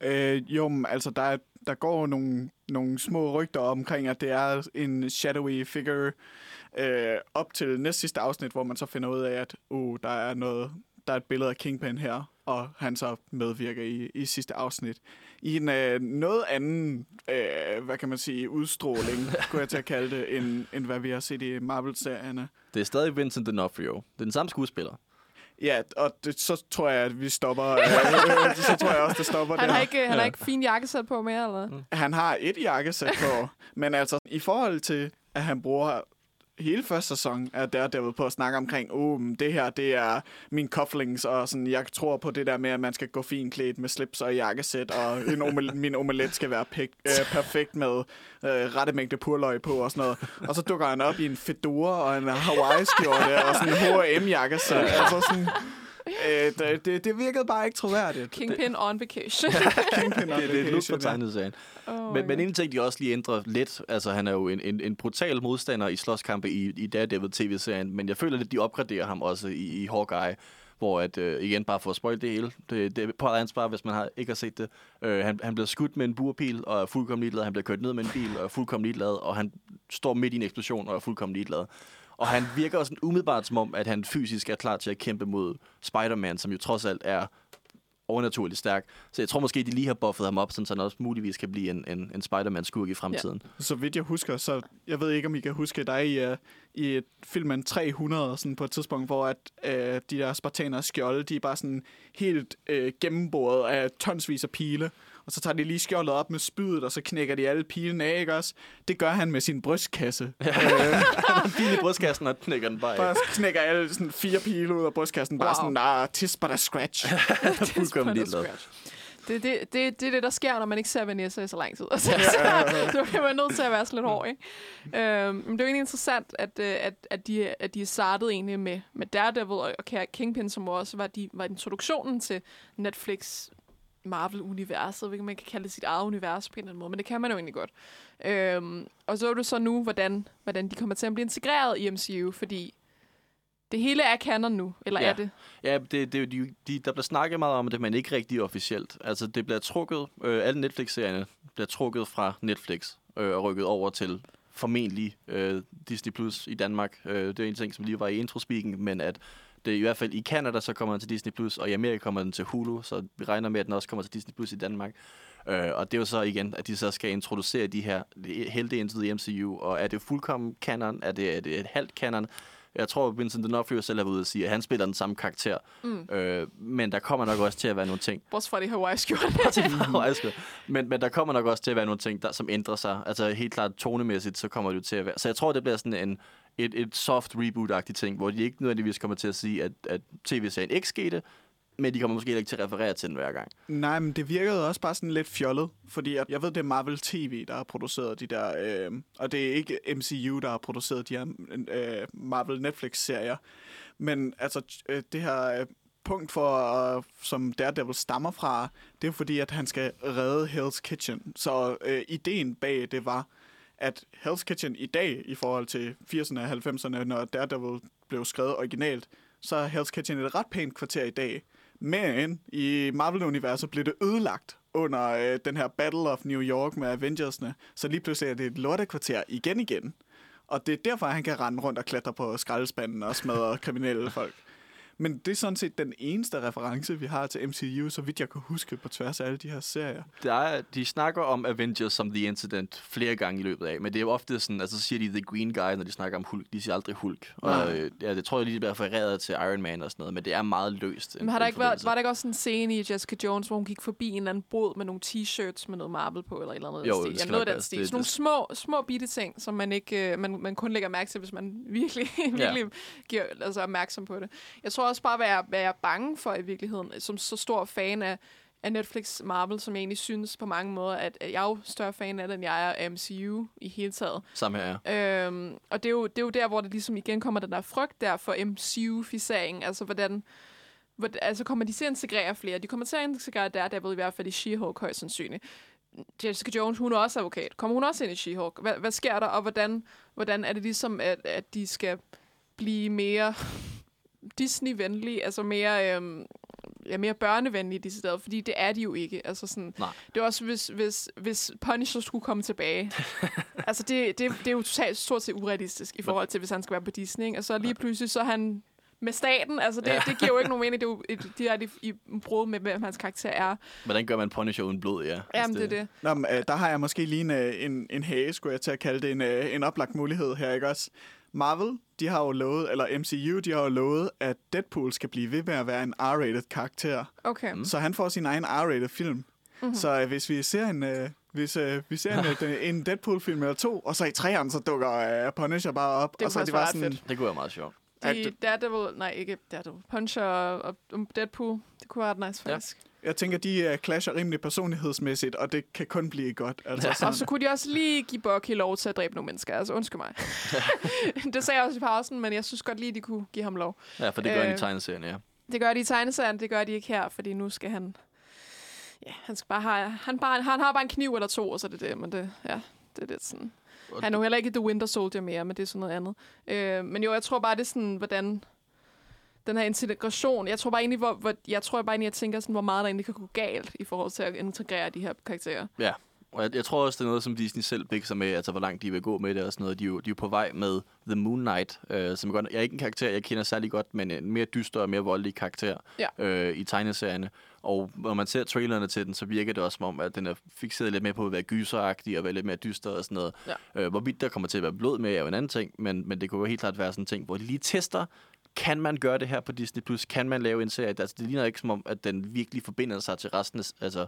Øh, jo, altså, der, der går nogle, nogle små rygter omkring, at det er en shadowy figure øh, op til næst sidste afsnit, hvor man så finder ud af, at uh, der er noget, der er et billede af Kingpin her, og han så medvirker i, i sidste afsnit. I en øh, noget anden, øh, hvad kan man sige, udstråling, kunne jeg til at kalde det, end, end hvad vi har set i Marvel-serierne. Det er stadig Vincent D'Onofrio. Det er den samme skuespiller. Ja, og det, så tror jeg, at vi stopper. Øh, øh, så tror jeg også, det stopper Han der. har ikke, han har ikke fin jakkesæt på mere, eller? Mm. Han har et jakkesæt på, men altså i forhold til, at han bruger hele første sæson af Daredevil på at snakke omkring, oh, det her, det er min cufflinks, og sådan, jeg tror på det der med, at man skal gå fint klædt med slips og jakkesæt, og en omel- min omelet skal være pek- øh, perfekt med øh, rette mængde purløg på og sådan noget. Og så dukker han op i en fedora og en Hawaii-skjorte og sådan en H&M-jakkesæt. Altså sådan, øh, det, det, det virkede bare ikke troværdigt. Kingpin on vacation. Kingpin on Det, det er et på vacation, tegneserien. oh Men, men en ting, de også lige ændrer lidt, altså han er jo en, en, en brutal modstander i slåskampe i, i Daredevil tv-serien, men jeg føler lidt, de opgraderer ham også i, i Hawkeye, hvor at, øh, igen, bare for at spoil det hele, det, det er på ansvar, hvis man har, ikke har set det. Øh, han, han bliver skudt med en burpil og er fuldkommen ligeglad, han bliver kørt ned med en bil og er fuldkommen ligeglad, og han står midt i en eksplosion og er fuldkommen ligeglad. Og han virker også umiddelbart som om, at han fysisk er klar til at kæmpe mod Spider-Man, som jo trods alt er overnaturligt stærk. Så jeg tror måske, de lige har buffet ham op, så han også muligvis kan blive en, en, en Spider-Man-skurk i fremtiden. Så vidt jeg husker, så jeg ved ikke, om I kan huske, der er i, uh, i et filmen 300 sådan på et tidspunkt, hvor at, uh, de der spartanere skjolde, de er bare sådan helt uh, gennemboret af tonsvis af pile. Og så tager de lige skjoldet op med spydet, og så knækker de alle pilene af, ikke også? Det gør han med sin brystkasse. Ja. Han fik i brystkassen og knækker den bare af. Bare knækker alle sådan fire pile ud af brystkassen. Bare Wow. sådan, nah, tis but a scratch. fuldkommen ligeglad. Det, det, det, det er det, der sker, når man ikke ser Vanessa i så lang tid. Altså, så bliver man nødt til at være sådan lidt hård, ikke? Øhm, men det er jo egentlig interessant, at, øh, at, at, de, at de startede egentlig med, med Daredevil og, og Kingpin, som også var, de, var introduktionen til Netflix Marvel-universet, hvilket man kan kalde det sit eget univers på en eller anden måde, men det kan man jo egentlig godt. Øhm, og så er det så nu, hvordan, hvordan de kommer til at blive integreret i MCU, fordi det hele er canon nu, eller Ja. er det? Ja, det, det, de, de, der bliver snakket meget om det, men ikke rigtig officielt. Altså, det bliver trukket, øh, alle Netflix-serierne bliver trukket fra Netflix øh, og rykket over til formentlig øh, Disney Plus i Danmark. Øh, det er en ting, som lige var i introspeaking, men at det er i hvert fald i Canada, så kommer den til Disney Plus, og i Amerika kommer den til Hulu, så vi regner med, at den også kommer til Disney Plus i Danmark. Øh, og det er jo så igen, at de så skal introducere de her helte ind til MCU, og er det fuldkommen canon? Er det, er det et halvt canon? Jeg tror, Vincent D'Onofrio selv har været ude og sige, at han spiller den samme karakter. Mm. Øh, men der kommer nok også til at være nogle ting. Bortset fra det Hawaii-skjorte. Men, men der kommer nok også til at være nogle ting, der, som ændrer sig. Altså helt klart tonemæssigt, så kommer det jo til at være. Så jeg tror, det bliver sådan en, et, et soft reboot-agtigt ting, hvor de ikke nødvendigvis kommer til at sige, at, at tv-serien ikke skete, men de kommer måske ikke til at referere til den hver gang. Nej, men det virkede også bare sådan lidt fjollet, fordi jeg, jeg ved, det er Marvel TV, der har produceret de der, øh, og det er ikke MCU, der har produceret de her øh, Marvel Netflix-serier. Men altså, øh, det her øh, punkt, for, øh, som Daredevil stammer fra, det er fordi, at han skal redde Hell's Kitchen. Så øh, ideen bag det var, at Hell's Kitchen i dag, i forhold til 80'erne og 90'erne, når Daredevil blev skrevet originalt, så er Hell's Kitchen et ret pænt kvarter i dag. Men i Marvel-universet blev det ødelagt under øh, den her Battle of New York med Avengersne. Så lige pludselig er det et lortekvarter igen igen. Og det er derfor, han kan rende rundt og klatre på skraldespanden og smadre kriminelle folk. Men det er sådan set den eneste reference, vi har til MCU, så vidt jeg kan huske på tværs af alle de her serier. Der er, de snakker om Avengers som The Incident flere gange i løbet af, men det er jo ofte sådan, altså så siger de The Green Guy, når de snakker om Hulk. De siger aldrig Hulk. Og øh, ja, det tror jeg lige bliver refereret til Iron Man og sådan noget, men det er meget løst. Men har der ikke været, var der ikke også en scene i Jessica Jones, hvor hun gik forbi en eller anden bod med nogle t-shirts med noget Marvel på, eller et eller andet Jo, stil? Ja, noget den stil. Det- Sådan nogle det- små, små bitte ting, som man, ikke, øh, man, man kun lægger mærke til, hvis man virkelig, virkelig giver altså, opmærksom på det. Jeg tror også bare, jeg er bange for i virkeligheden, som så stor fan af, af Netflix Marvel, som jeg egentlig synes på mange måder, at at jeg er jo større fan af end jeg er af MCU i hele taget. Samme her, ja. Øhm, og det er, jo, det er jo der, hvor det ligesom igen kommer den der frygt der for MCU-fisering. Altså, hvordan, hvordan, altså kommer de til at integrere flere? De kommer til at integrere Daredevil i hvert fald i She-Hulk højst sandsynligt. Jessica Jones, hun er også advokat. Kommer hun også ind i She-Hulk? Hvad, hvad sker der, og hvordan, hvordan er det ligesom, at, at de skal blive mere Disney-venlige, altså mere, øhm, ja, mere børnevenlige de steder, fordi det er de jo ikke. Altså sådan, Nej. det er også, hvis, hvis, hvis Punisher skulle komme tilbage. altså, det, det, det er jo totalt stort set urealistisk i forhold til, hvis han skal være på Disney. ikke? Og så lige pludselig, så er han med staten. Altså, det, Ja. det giver jo ikke nogen mening. Det er jo et, direkte i, i brud med, hvem hans karakter er. Hvordan gør man Punisher uden blod, ja? Jamen, Altså, det er det. Nå, men, øh, der har jeg måske lige en, øh, en, en hage, skulle jeg til at kalde det, en, øh, en oplagt mulighed her, ikke også? Marvel, de har jo lovet, eller MCU, de har jo lovet, at Deadpool skal blive ved med at være en R-rated karakter. Okay. Mm. Så han får sin egen R-rated film. Mhm. Mm-hmm. Så øh, hvis vi ser en... Øh, hvis øh, vi ser en, øh, en Deadpool-film eller to, og så i træerne, så dukker øh, Punisher bare op. Det og så er det faktisk bare ret sådan, fedt. Det kunne være meget sjovt. De det- Daredevil, nej, ikke Daredevil. Puncher og, og Deadpool, det kunne være ret nice, Ja. Jeg tænker, de øh, clasher rimelig personlighedsmæssigt, og det kan kun blive godt. Altså, Ja. sådan, Og så kunne de også lige give Bucky lov til at dræbe nogle mennesker. Altså, undskyld mig. det sagde jeg også i pausen, men jeg synes godt lige, de kunne give ham lov. Ja, for det gør han i Øh, tegneserien, ja. Det gør de i tegneserien, det gør de ikke her, fordi nu skal han... Ja, han skal bare have... Han, bare, han har bare en kniv eller to, og så er det det. Men det, ja, det er lidt sådan... Han er jo heller ikke The Winter Soldier mere, men det er sådan noget andet. Øh, men jo, jeg tror bare, det er sådan, hvordan den her integration, jeg tror bare egentlig, hvor, hvor, jeg tror bare egentlig, jeg tænker sådan, hvor meget der egentlig kan gå galt i forhold til at integrere de her karakterer. Ja, og jeg, jeg tror også, det er noget, som Disney selv bikser med, altså hvor langt de vil gå med det og sådan noget. De er jo, de er jo på vej med The Moon Knight, øh, som er godt, jeg er ikke en karakter, jeg kender særlig godt, men en mere dyster og mere voldelig karakter Ja. øh, i tegneserierne. Og når man ser trailerne til den, så virker det også som om, at den er fixeret lidt mere på at være gyseragtig og være lidt mere dyster og sådan noget. Ja. Øh, hvorvidt der kommer til at være blod med, er jo en anden ting, men, men det kunne jo helt klart være sådan en ting, hvor de lige tester, kan man gøre det her på Disney+, Plus? Kan man lave en serie? Altså, det ligner ikke som om, at den virkelig forbinder sig til resten af, altså,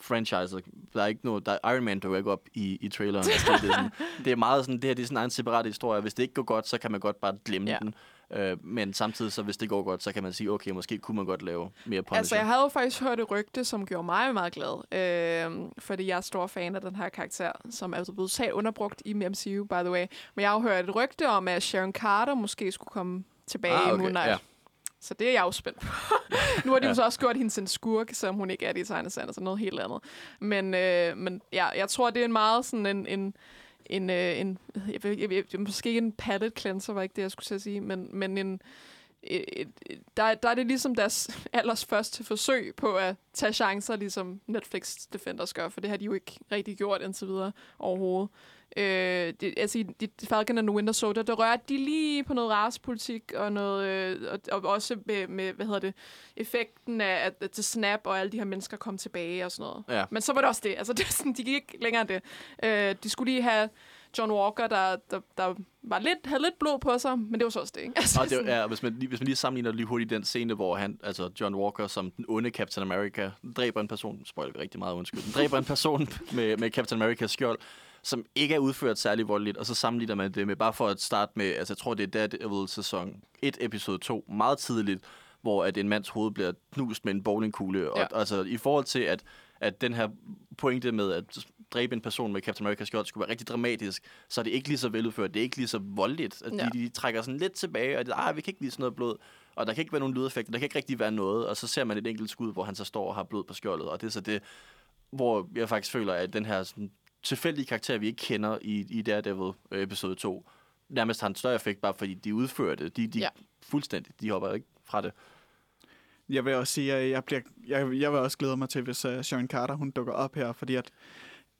franchise. Der er ikke noget, der er Iron Man dukker ikke op i, i traileren. Altså, det, er sådan, det er meget sådan, det her det er sådan en separat historie. Hvis det ikke går godt, så kan man godt bare glemme ja. den. Øh, men samtidig, så hvis det går godt, så kan man sige, okay, måske kunne man godt lave mere Punisher. Altså, jeg havde jo faktisk hørt et rygte, som gjorde mig meget glad. Øh, fordi jeg er stor fan af den her karakter, som er altså blevet totalt underbrugt i MCU, by the way. Men jeg har jo hørt et rygte om, at Sharon Carter måske skulle komme tilbage Ah, i okay, Moon Knight. ja. Så det er jeg jo spændt på. nu har de jo Ja. så også gjort hende til en skurk, som hun ikke er det i tegneserien, altså noget helt andet. Men, øh, men ja, jeg tror, det er en meget sådan en... en en, øh, en jeg, ved- jeg, jeg, måske ikke en palette cleanser, var ikke det, jeg skulle sige, men, men en, et, et, et- der, der er det ligesom deres allers første forsøg på at tage chancer, ligesom Netflix Defenders gør, for det har de jo ikke rigtig gjort indtil videre overhovedet. Øh, det, altså i de, Falcon and the Winter Soldier, der rørte de lige på noget racepolitik og noget, øh, og, og også med, med, hvad hedder det, effekten af, at, at til Snap og alle de her mennesker kom tilbage og sådan noget. Ja. Men så var det også det. Altså, det, sådan, de gik ikke længere det. Øh, de skulle lige have John Walker, der, der, der var lidt, havde lidt blod på sig, men det var så også det, ikke? Altså, Og det, sådan- ja, hvis, man, lige- hvis man lige sammenligner lige hurtigt den scene, hvor han, altså John Walker som den onde Captain America, dræber en person, spoiler vi rigtig meget, undskyld, dræber en person med, med Captain Americas skjold, som ikke er udført særlig voldeligt, og så sammenligner man det med, bare for at starte med, altså jeg tror det er Daredevil sæson 1, episode 2, meget tidligt, hvor at en mands hoved bliver knust med en bowlingkugle, og Ja. altså i forhold til, at, at den her pointe med at dræbe en person med Captain America's skjold skulle være rigtig dramatisk, så er det ikke lige så veludført, det er ikke lige så voldeligt. At Ja. de, de trækker sådan lidt tilbage, og det, ah, vi kan ikke lide sådan noget blod, og der kan ikke være nogen lydeffekter, der kan ikke rigtig være noget, og så ser man et enkelt skud, hvor han så står og har blod på skjoldet, og det er så det, hvor jeg faktisk føler, at den her sådan, tilfældige karakter, vi ikke kender i, i Daredevil øh, episode 2, nærmest har en større effekt, bare fordi de udfører det. De, de Ja. fuldstændig, de hopper ikke fra det. jeg vil også sige, at jeg, bliver, jeg, jeg vil også glæde mig til, hvis uh, Sharon Carter hun dukker op her, fordi at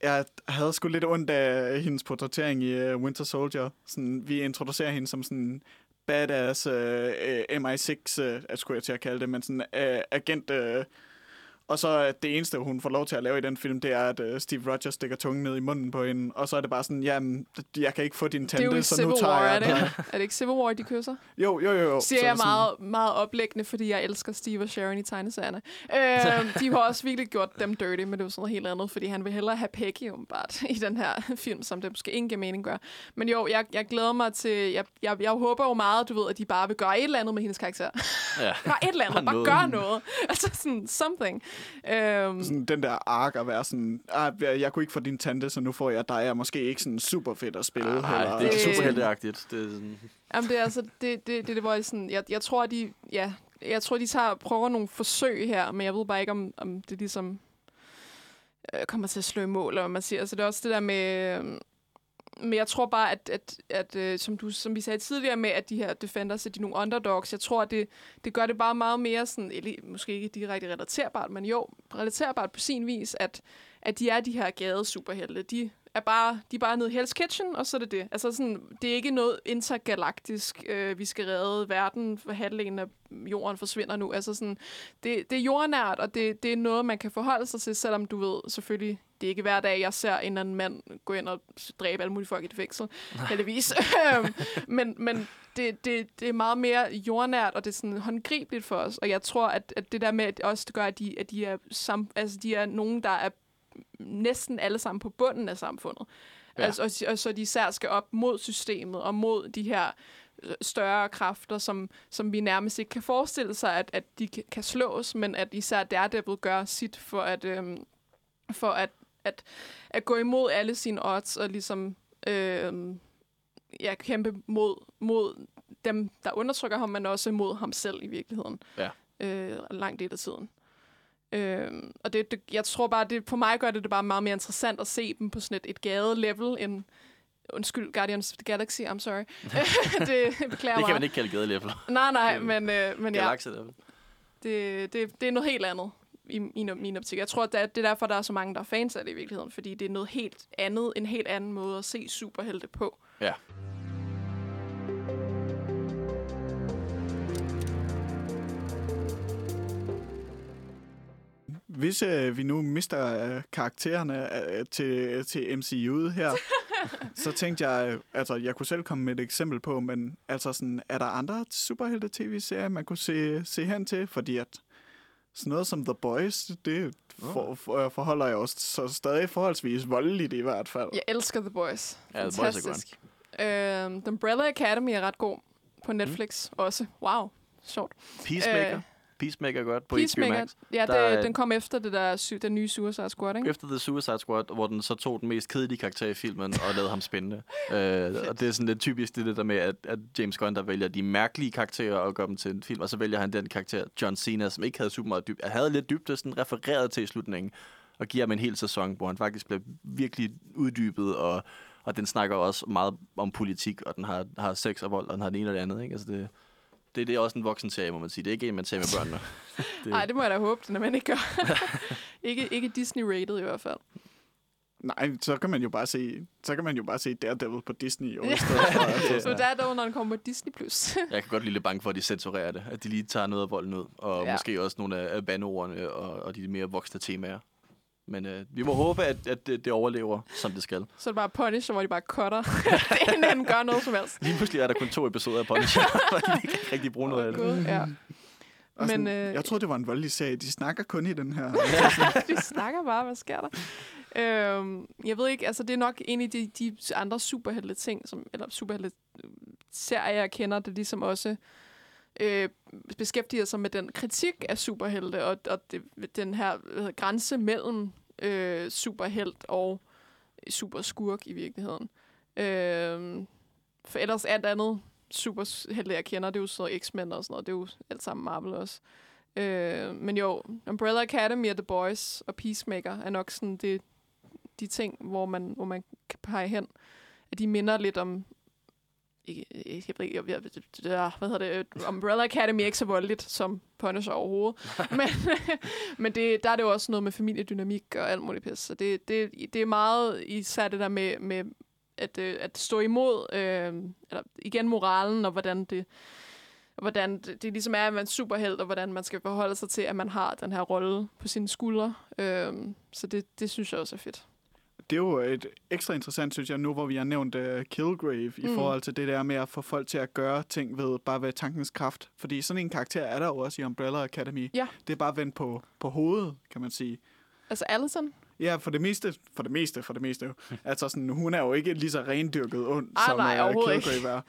jeg havde sgu lidt ondt af hendes portrættering i uh, Winter Soldier. Sådan, vi introducerer hende som sådan badass øh, uh, MI6, uh, øh, skulle jeg til at kalde det, men sådan uh, agent... Uh, og så er det eneste, hun får lov til at lave i den film, det er, at uh, Steve Rogers stikker tungen ned i munden på hende. Og så er det bare sådan, jamen, jeg kan ikke få din Det er jo tante, i så Civil nu tager War, er jeg det, den. ikke? er det ikke Civil War, de kysser? Jo, jo, jo. jo. Siger Så jeg sådan- meget, meget oplæggende, fordi jeg elsker Steve og Sharon i tegneserierne. Øh, de har også virkelig gjort dem dirty, men det er jo sådan noget helt andet, fordi han vil hellere have Peggy umiddelbart i den her film, som det måske ikke giver mening gør. Men jo, jeg, jeg glæder mig til... Jeg, jeg, jeg håber jo meget, du ved, at de bare vil gøre et eller andet med hendes karakter. Ja. Bare et eller andet. Bare Bare noget. gør noget. Altså sådan something. Øhm, sådan den der ark at være sådan, ah, jeg jeg kunne ikke få din tante, så nu får jeg dig, er måske ikke sådan super fedt at spille. Nej, heller. det er ikke Øh. superhelteagtigt. Det er sådan, Jamen, det er altså, det, det, det, det hvor jeg sådan, jeg, jeg tror, de, ja, jeg tror, de tager, prøver nogle forsøg her, men jeg ved bare ikke, om, om det ligesom øh, kommer til at slå i mål, eller hvad man siger. Altså, det er også det der med, øh, men jeg tror bare, at, at, at øh, som, du, som vi sagde tidligere med, at de her defenders, er de nogle underdogs, jeg tror, at det, det gør det bare meget mere sådan, eller, måske ikke direkte relaterbart, men jo, relaterbart på sin vis, at, at de er de her gade superhelte. De er bare, de er bare nede i Hell's Kitchen, og så er det det. Altså sådan, det er ikke noget intergalaktisk, øh, vi skal redde verden, for halvdelen af jorden forsvinder nu. Altså sådan, det, det er jordnært, og det, det er noget, man kan forholde sig til, selvom du ved, selvfølgelig, det er ikke hver dag, jeg ser en eller anden mand gå ind og dræbe alle mulige folk i et fængsel, heldigvis. Øhm, men men det, det, det er meget mere jordnært, og det er sådan håndgribeligt for os. Og jeg tror, at, at det der med, at også det gør, at de, at de, er, sam, altså, de er nogen, der er næsten alle sammen på bunden af samfundet. Ja. Altså, og, og så de især skal op mod systemet og mod de her øh, større kræfter, som, som vi nærmest ikke kan forestille sig, at, at de kan- kan slås, men at især Daredevil gør sit for at, øhm, for at, at, at gå imod alle sine odds og ligesom øhm, ja, kæmpe mod, mod dem, der undertrykker ham, men også mod ham selv i virkeligheden. Ja. Øh, langt del af tiden. Øhm, og det, det, jeg tror bare, det, for mig gør det det bare meget mere interessant at se dem på sådan et, et gade-level, end Undskyld, Guardians of the Galaxy, I'm sorry. det beklager det kan man ikke kalde gadelevel. Nej, nej, men, øh, men ja, Galaxy det, det, det er noget helt andet i min, min optik. Jeg tror, at det er, det er derfor, der er så mange, der er fans af det i virkeligheden, fordi det er noget helt andet, en helt anden måde at se superhelte på. Ja. Hvis øh, vi nu mister øh, karaktererne øh, til, til MCU'et her, så tænkte jeg, øh, altså jeg kunne selv komme med et eksempel på, men altså sådan, er der andre superhelte-tv-serier, man kunne se, se hen til? Fordi at sådan noget som The Boys, det for, for, forholder jeg også så stadig forholdsvis voldeligt i hvert fald. Jeg elsker The Boys. Ja, The Boys er Fantastisk. Øhm, The Umbrella Academy er ret god på Netflix mm. også. Wow, sjovt. Peacemaker. Øh, Peacemaker er godt på HBO Peacemaker, Max. ja, Der det, den kom efter det der, den nye Suicide Squad, ikke? Efter The Suicide Squad, hvor den så tog den mest kedelige karakter i filmen og lavede ham spændende. øh, og det er sådan lidt typisk det der med, at, at James Gunn der vælger de mærkelige karakterer og gør dem til en film, og så vælger han den karakter, John Cena, som ikke havde super meget dybde, havde lidt dybde, sådan refereret til i slutningen, og giver ham en hel sæson, hvor han faktisk bliver virkelig uddybet, og, og den snakker også meget om politik, og den har, har sex og vold, og den har det ene og det andet. Ikke? Altså det, det, det er også en voksen serie, må man sige. Det er ikke en, man ser med børnene. Nej, det må jeg da håbe, er man ikke gør. ikke, ikke Disney-rated i hvert fald. Nej, så kan man jo bare se, så kan man jo bare se Daredevil på Disney i stedet. Altså, Så der er der, når den kommer på Disney+. Plus. Jeg kan godt lide lidt bange for, at de censurerer det. At de lige tager noget af volden ud. Og Ja. måske også nogle af af bandeordene og, og de mere voksne temaer. Men øh, vi må håbe, at, at det, det overlever, som det skal. så er det bare Punisher, hvor de bare cutter. det er inden han gør noget som helst. Lige pludselig er der kun to episoder af Punisher, og de kan ikke rigtig bruge noget af det. Gud, ja. og sådan, Men, øh, jeg troede, det var en voldelig serie. De snakker kun i den her. de snakker bare, hvad sker der? Øhm, jeg ved ikke, altså det er nok en af de, de andre superhelte ting, som, eller superhelte øh, serier, jeg kender, der ligesom også øh, beskæftiger sig med den kritik af superhelte, og, og det, den her hvad hedder, grænse mellem øh, superhelt og superskurk i virkeligheden. Øh, for ellers alt andet superhelte, jeg kender, det er jo så X-Men og sådan noget, det er jo alt sammen Marvel også. Øh, men jo, Umbrella Academy og The Boys og Peacemaker er nok sådan det, de ting, hvor man, hvor man kan pege hen. At de minder lidt om ikke, ikke, jeg ikke, jeg, jeg, der, hvad hedder det, Umbrella Academy er ikke så voldeligt som Punisher overhovedet. men men det, der er det jo også noget med familiedynamik og alt muligt pis. Så det, det, det er meget især det der med, med at, øh, at stå imod, øh, eller igen moralen, og hvordan det, hvordan det, det ligesom er, at man er superheld, og hvordan man skal forholde sig til, at man har den her rolle på sine skuldre. Øh, så det, det synes jeg også er fedt. Det er jo et ekstra interessant, synes jeg, nu hvor vi har nævnt uh, Killgrave, mm. i forhold til det der med at få folk til at gøre ting ved bare ved tankens kraft. Fordi sådan en karakter er der jo også i Umbrella Academy. Ja. Det er bare vendt på, på hovedet, kan man sige. Altså Allison? Ja, for det meste, for det meste, for det meste jo. altså sådan, hun er jo ikke lige så rendyrket ond, Ej, som nej, uh, overhovedet Killgrave er.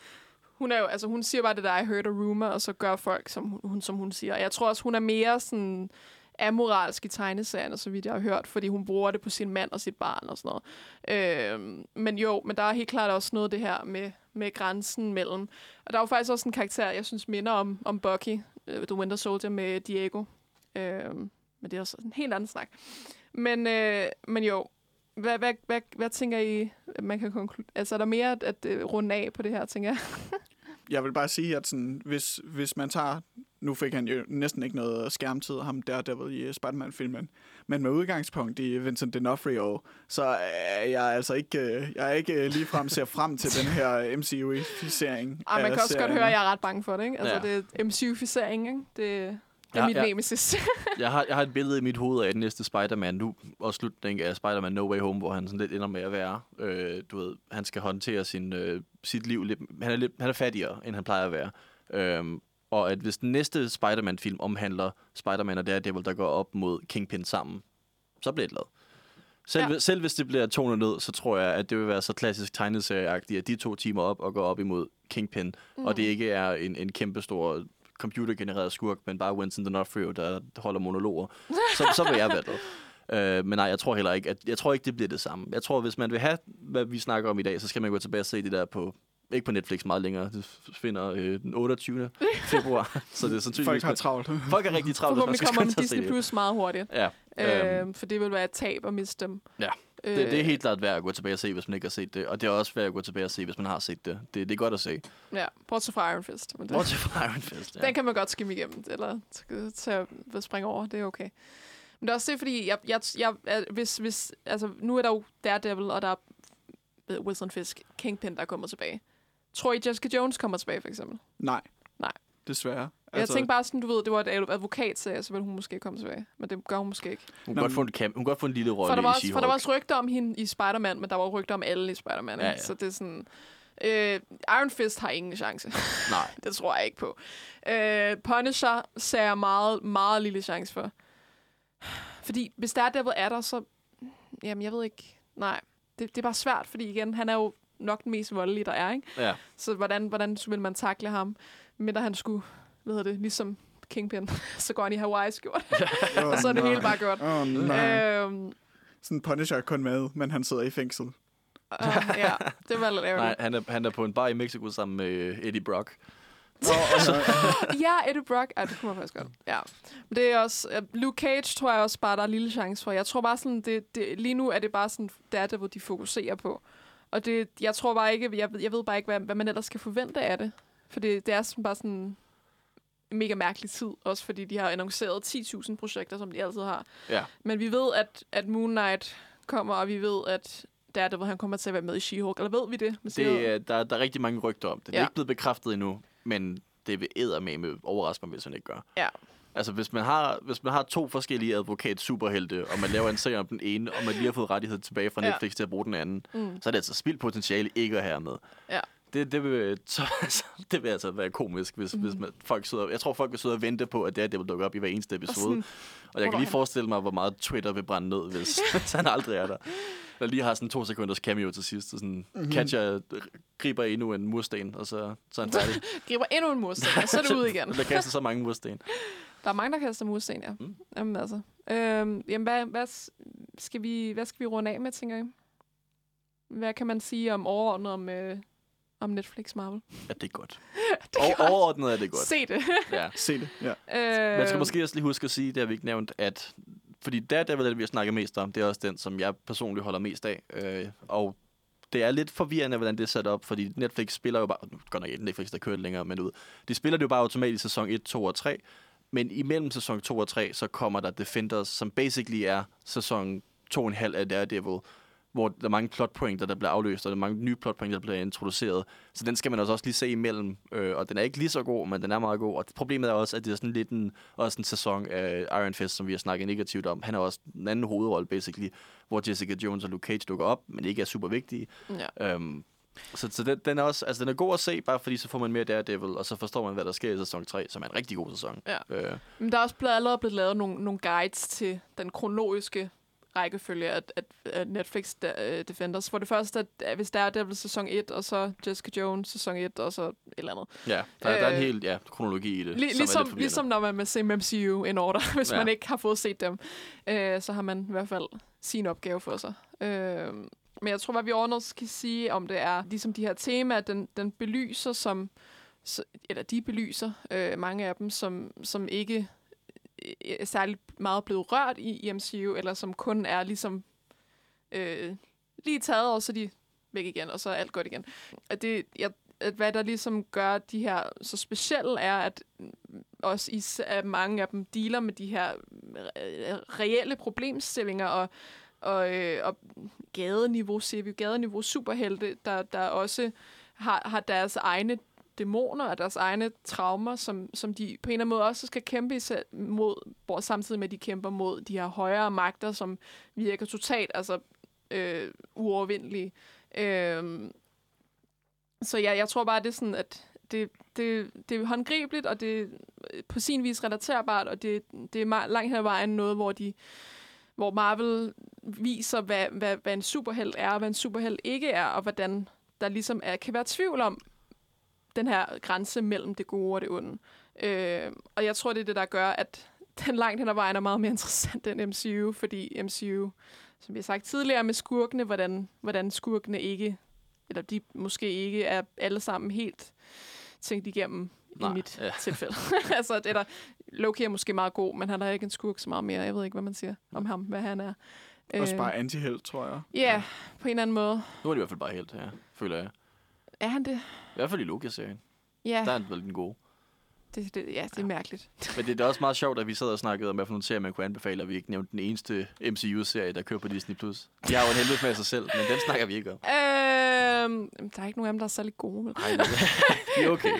Hun er jo, altså hun siger bare det der, I heard a rumor, og så gør folk, som hun, som hun siger. Jeg tror også, hun er mere sådan amoralsk i tegneserierne, så vidt jeg har hørt, fordi hun bruger det på sin mand og sit barn og sådan noget. Øh, men jo, men der er helt klart også noget det her med, med grænsen mellem. Og der er jo faktisk også en karakter, jeg synes minder om, om Bucky, øh, The Winter Soldier med Diego. Øh, men det er også en helt anden snak. Men, øh, men jo, hvad, hvad, hvad, hvad tænker I, at man kan konkludere? Altså, er der mere at, at uh, runde af på det her, tænker jeg? Jeg vil bare sige, at sådan, hvis, hvis man tager... Nu fik han jo næsten ikke noget skærmtid, ham Daredevil i Spider-Man-filmen. Men med udgangspunkt i Vincent D'Onofrio, så er jeg altså ikke, øh, jeg er ikke ligefrem ser frem til den her MCU-ficering. Ej, man kan også godt høre, at jeg er ret bange for det, ikke? Altså, Ja. det er MCU-ficering, ikke? Det, det er Ja, mit ja. nemesis. Jeg har, jeg har et billede i mit hoved af den næste Spider-Man nu, og slutningen af Spider-Man No Way Home, hvor han sådan lidt ender med at være, øh, du ved, han skal håndtere sin, øh, sit liv lidt, han er, lidt, han er fattigere, end han plejer at være. Øhm, og at hvis den næste Spider-Man-film omhandler Spider-Man og Daredevil, der går op mod Kingpin sammen, så bliver det lavet. Selv, Ja. selv hvis det bliver tonet ned, så tror jeg, at det vil være så klassisk tegneserieagtigt, at de to timer op og går op imod Kingpin, mm. og det ikke er en, en kæmpe stor computergenereret skurk, men bare Winston D'Onofrio, der holder monologer, så, så vil jeg være det. Øh, men nej, jeg tror heller ikke, at, jeg tror ikke, det bliver det samme. Jeg tror, hvis man vil have, hvad vi snakker om i dag, så skal man gå tilbage og se det der på, ikke på Netflix meget længere, det finder øh, den 28. februar, så det er sandsynligvis... Folk har travlt. Folk er rigtig travlt, Forhåbentlig kommer Disney. Plus meget hurtigt. Ja, øhm, Øh, for det vil være et tab at miste dem. ja. Det, det er helt klart værd at gå tilbage og se, hvis man ikke har set det. Og det er også værd at gå tilbage og se, hvis man har set det. Det, det er godt at se. Ja, bortset fra Iron Fist. Men det, Bortset fra Iron Fist. Ja. Den kan man godt skimme igennem, eller tage, springe over, det er okay. Men det er også det, fordi jeg, jeg, jeg, jeg, hvis, hvis, altså, nu er der jo Daredevil, og der er øh, Wilson Fisk, Kingpin, der kommer tilbage. Tror I, Jessica Jones kommer tilbage, for eksempel? Nej. Nej. Desværre. Altså, jeg tænkte bare sådan, du ved, det var et advokat, så ville hun måske komme tilbage. Men det gør hun måske ikke. Hun, kan godt få en camp, hun godt få en lille rolle der, var i også, for der var She-Hulk. også rygter om hende i Spider-Man, men der var rygter om alle i Spider-Man. Ja, ja. Så det er sådan... Øh, Iron Fist har ingen chance. Nej. det tror jeg ikke på. Øh, Punisher ser jeg meget, meget lille chance for. Fordi hvis Daredevil er der, så... Jamen, jeg ved ikke... Nej, det, det er bare svært, fordi igen, han er jo nok den mest voldelige, der er, ikke? Ja. Så hvordan, hvordan vil man takle ham? Men da han skulle, hvad hedder det, ligesom Kingpin, så går han i Hawaii-skjort, oh, og så er det hele bare godt. Oh, nej. Øhm, Sådan Punisher er kun med, men han sidder i fængsel. Uh, ja, det var lidt Nej, ærgerligt. han er, han er på en bar i Mexico sammen med øh, Eddie Brock. ja, Eddie Brock. Ej, det kunne man faktisk godt. Ja. Men det er også... Uh, Luke Cage tror jeg også bare, der er en lille chance for. Jeg tror bare sådan, det, det, lige nu er det bare sådan, det er det, hvor de fokuserer på. Og det, jeg tror bare ikke, jeg, jeg ved bare ikke, hvad, hvad man ellers skal forvente af det. For det, det er sådan bare sådan en mega mærkelig tid, også fordi de har annonceret 10.000 projekter, som de altid har. Ja. Men vi ved, at, at Moon Knight kommer, og vi ved, at Daredevil, han kommer til at være med i She-Hulk. Eller ved vi det? med? Det, er- der, der er rigtig mange rygter om det. Det er Ja. ikke blevet bekræftet endnu, men det vil eddermame overraske mig, hvis han ikke gør. Ja. Altså, hvis man har, hvis man har to forskellige advokat-superhelte, og man laver en serie om den ene, og man lige har fået rettighed tilbage fra Ja. Netflix til at bruge den anden, Mm. så er det altså spildt potentiale ikke at have med. Ja. Det, det, vil, så, så, det vil altså være komisk, hvis, mm. hvis man, folk sidder... Jeg tror, folk vil sidde og vente på, at det, her, det vil dukke op i hver eneste episode. Og, sådan, og jeg kan lige forestille mig, hvor meget Twitter vil brænde ned, hvis, hvis han aldrig er der. Der lige har sådan to sekunders cameo til sidst, og sådan Mhm. mm-hmm. catcher, griber endnu en mursten, og så, så er han færdig. griber endnu en mursten, og så er det ud igen. Der kaster så mange mursten. Der er mange, der kaster mursten, ja. Mm. Jamen altså. Øhm, jamen, hvad, hvad, skal vi, hvad skal vi runde af med, tænker I? Hvad kan man sige om overordnet om, øh, om Netflix Marvel? Ja, det er godt. det Og, overordnet er det godt. Se det. Ja. Se det, ja. øh, Man skal måske også lige huske at sige, det har vi ikke nævnt, at fordi Daredevil er det, vi har snakket mest om, det er også den, som jeg personligt holder mest af. Øh, og det er lidt forvirrende, hvordan det er sat op, fordi Netflix spiller jo bare... Nu godt nok ikke Netflix, der kører det længere, men ud. De spiller det jo bare automatisk sæson 1, 2 og 3, men imellem sæson 2 og 3, så kommer der Defenders, som basically er sæson 2,5 af Daredevil, hvor der er mange plotpointer, der bliver afløst, og der er mange nye plotpointer, der bliver introduceret. Så den skal man altså også lige se imellem, øh, og den er ikke lige så god, men den er meget god. Og problemet er også, at det er sådan lidt en, også en sæson af Iron Fist, som vi har snakket negativt om. Han har også en anden hovedrolle, basically, hvor Jessica Jones og Luke Cage dukker op, men ikke er super vigtige. Ja. Øhm, så, så den, den, er også, altså den er god at se, bare fordi så får man mere Daredevil, og så forstår man, hvad der sker i sæson 3, som er en rigtig god sæson. Ja. Øh, Men der er også blevet, allerede blevet lavet nogle, nogle guides til den kronologiske rækkefølge af, af, af Netflix uh, Defenders. For det første, at, at hvis der er Devil sæson 1, og så Jessica Jones sæson 1, og så et eller andet. ja, der, øh, der er en Øh, hel ja, kronologi i det. Lig, som er ligesom, ligesom når man se MCU in order, hvis Ja. man ikke har fået set dem. Øh, så har man i hvert fald sin opgave for sig. Øh, men jeg tror, hvad vi overordnet skal sige om det er, ligesom de her temaer, den, den belyser som, så- eller de belyser øh, mange af dem, som, som ikke øh, øh er særlig meget blevet rørt i, i MCU, eller som kun er ligesom øh, lige taget, og så er de væk igen, og så er alt godt igen. At det, jeg, at hvad der ligesom gør de her så specielle, er, at også i, at mange af dem dealer med de her øh, reelle problemstillinger, og, og, øh, og gadeniveau, ser vi gadeniveau superhelte, der, der også har, har deres egne dæmoner og deres egne traumer, som, som de på en eller anden måde også skal kæmpe mod, hvor samtidig med, at de kæmper mod de her højere magter, som virker totalt altså, øh, uovervindelige. Øh, så ja, jeg tror bare, det er sådan, at det, det, det er håndgribeligt, og det er øh, på sin vis relaterbart, og det, det er meget, langt hen ad vejen noget, hvor de hvor Marvel viser, hvad, hvad, hvad en superheld er, og hvad en superheld ikke er, og hvordan der ligesom er, kan være tvivl om den her grænse mellem det gode og det onde. Øh, og jeg tror, det er det, der gør, at den langt hen ad vejen er meget mere interessant end MCU, fordi MCU, som vi har sagt tidligere med skurkene, hvordan, hvordan skurkene ikke, eller de måske ikke er alle sammen helt tænkt igennem Nej, i mit ja. tilfælde. altså, det der, Loki er måske meget god, men han er ikke en skurk så meget mere. Jeg ved ikke, hvad man siger om ham, hvad han er. Også Øh, bare antiheld, tror jeg. Ja, på en eller anden måde. Nu er det i hvert fald bare helt, ja, føler jeg. Er han det? I hvert fald i Lucas-serien. Ja, Der er han vel den gode. det, det, ja det er mærkeligt. Men det er da også meget sjovt, at vi sad og snakkede om, hvad for nogle serier man kunne anbefale, og vi ikke nævnte den eneste MCU-serie, der kører på Disney+. Plus. De har jo en helvede med sig selv, men den snakker vi ikke om. Øhm, der er ikke nogen af dem, der er særlig gode. Vel? Ej, det, de er okay.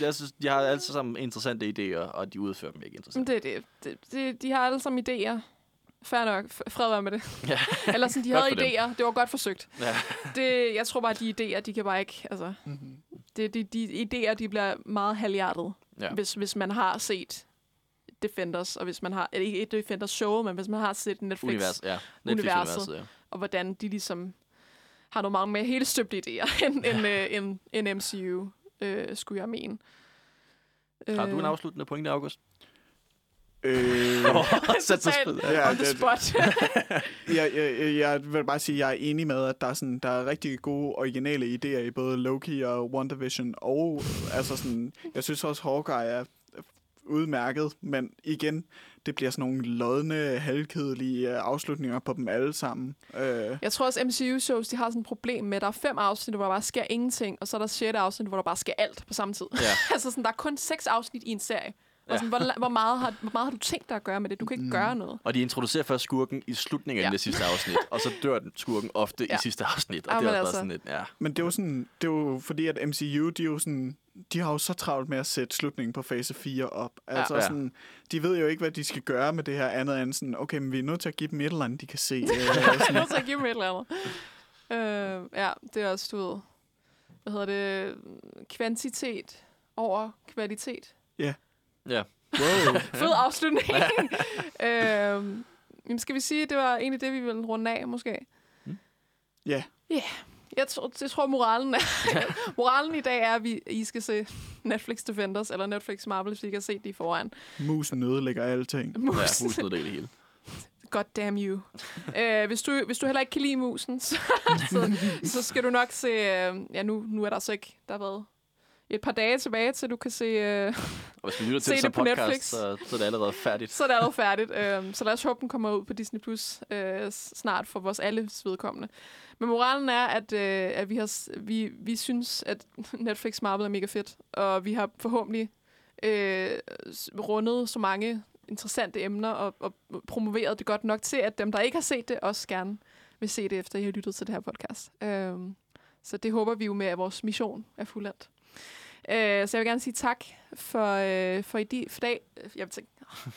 Jeg synes, de har alle sammen interessante idéer, og de udfører dem ikke interessant. det er det. det, det. De har alle sammen idéer. Fair nok. Fred være med det. Ja. Eller sådan, de havde dem. idéer. Det var godt forsøgt. Ja. Det, jeg tror bare, de idéer, de kan bare ikke... Altså, Mm-hmm. det, de, de idéer, de bliver meget halvhjertet, Ja. ja. hvis, hvis man har set Defenders, og hvis man har... Ikke et Defenders show, men hvis man har set Netflix, Univers, ja. Universet. Netflix-universet, ja. og hvordan de ligesom har nogle meget mere hele støbte idéer, end, end, øh, end, end MCU, øh, skulle jeg mene. Har du en Øh, afsluttende pointe, August? Øh, Sat Totalt spil. Ja, on the spot. jeg, jeg, jeg vil bare sige, at jeg er enig med, at der er, sådan, der er rigtig gode originale idéer i både Loki og WandaVision, og altså sådan, jeg synes også, Hawkeye er udmærket, men igen, det bliver sådan nogle lodne, halvkedelige øh, afslutninger på dem alle sammen. Øh, Jeg tror også, MCU-shows, de har sådan et problem med, at der er fem afsnit, hvor der bare sker ingenting, og så er der sjette afsnit, hvor der bare sker alt på samme tid. Ja. altså sådan, der er kun seks afsnit i en serie. Og Ja. sådan, hvor, hvor, meget har, hvor meget har du tænkt dig at gøre med det? Du kan ikke mm. gøre noget. Og de introducerer først skurken i slutningen af Ja. det sidste afsnit, og så dør den skurken ofte ja. I sidste afsnit. Og Ja, det er også bare altså. sådan lidt, ja. men det er jo sådan, det er jo fordi, at MCU, de er jo sådan, de har jo så travlt med at sætte slutningen på fase 4 op. Altså Ja. sådan, de ved jo ikke, hvad de skal gøre med det her andet end sådan, okay, men vi er nødt til at give dem et eller andet, de kan se. Øh, sådan, er nødt til at give dem et eller andet. Øh, ja, det er også, du ved, hvad hedder det, kvantitet over kvalitet. Ja. Wow. Fed afslutning. øh, jamen, skal vi sige, at det var egentlig det, vi ville runde af, måske? Ja, Jeg tror, jeg tror moralen, er, moralen i dag er, at vi, I skal se Netflix Defenders, eller Netflix Marvel, hvis I ikke har set det i forvejen. musen ødelægger alting. Ja, Mus. husk noget det hele. God damn you. uh, hvis, du, hvis du heller ikke kan lide musen, så, så, så skal du nok se... Uh, ja, nu, nu er der så ikke... Der har været et par dage tilbage, til du kan se... Øh, Og hvis man lytter Se til det på podcast, Netflix. så, så er det allerede færdigt. så er det allerede færdigt. Øhm, så lad os håbe, den kommer ud på Disney Plus øh, snart for vores alles vedkommende. Men moralen er, at, øh, at vi, har, vi, vi synes, at Netflix Marvel er mega fedt. Og vi har forhåbentlig øh, rundet så mange interessante emner og, og promoveret det godt nok til, at dem, der ikke har set det, også gerne vil se det, efter I har lyttet til det her podcast. Øhm, så det håber vi jo med, at vores mission er fuldendt. Øh, så jeg vil gerne sige tak for, øh, for, i de, for dag. Jeg vil tænke, jeg vil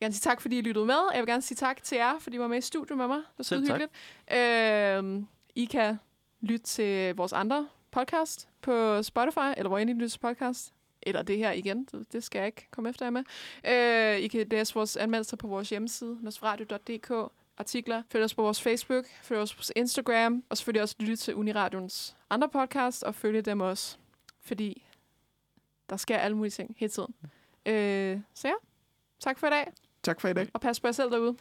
gerne sige tak, fordi I lyttede med. Jeg vil gerne sige tak til jer, fordi I var med i studiet med mig. Det var Selv hyggeligt. Øh, I kan lytte til vores andre podcast på Spotify, eller hvor end I lytter til podcast. Eller det her igen, det- skal jeg ikke komme efter jer med. Øh, I kan læse vores anmeldelser på vores hjemmeside, nosradio.dk, artikler. Følg os på vores Facebook, følg os på Instagram, og selvfølgelig også lytte til Uniradions andre podcast, og følge dem også, fordi der sker alle mulige ting hele tiden. Øh, så ja, tak for i dag, Tak for i dag. og pas på jer selv derude.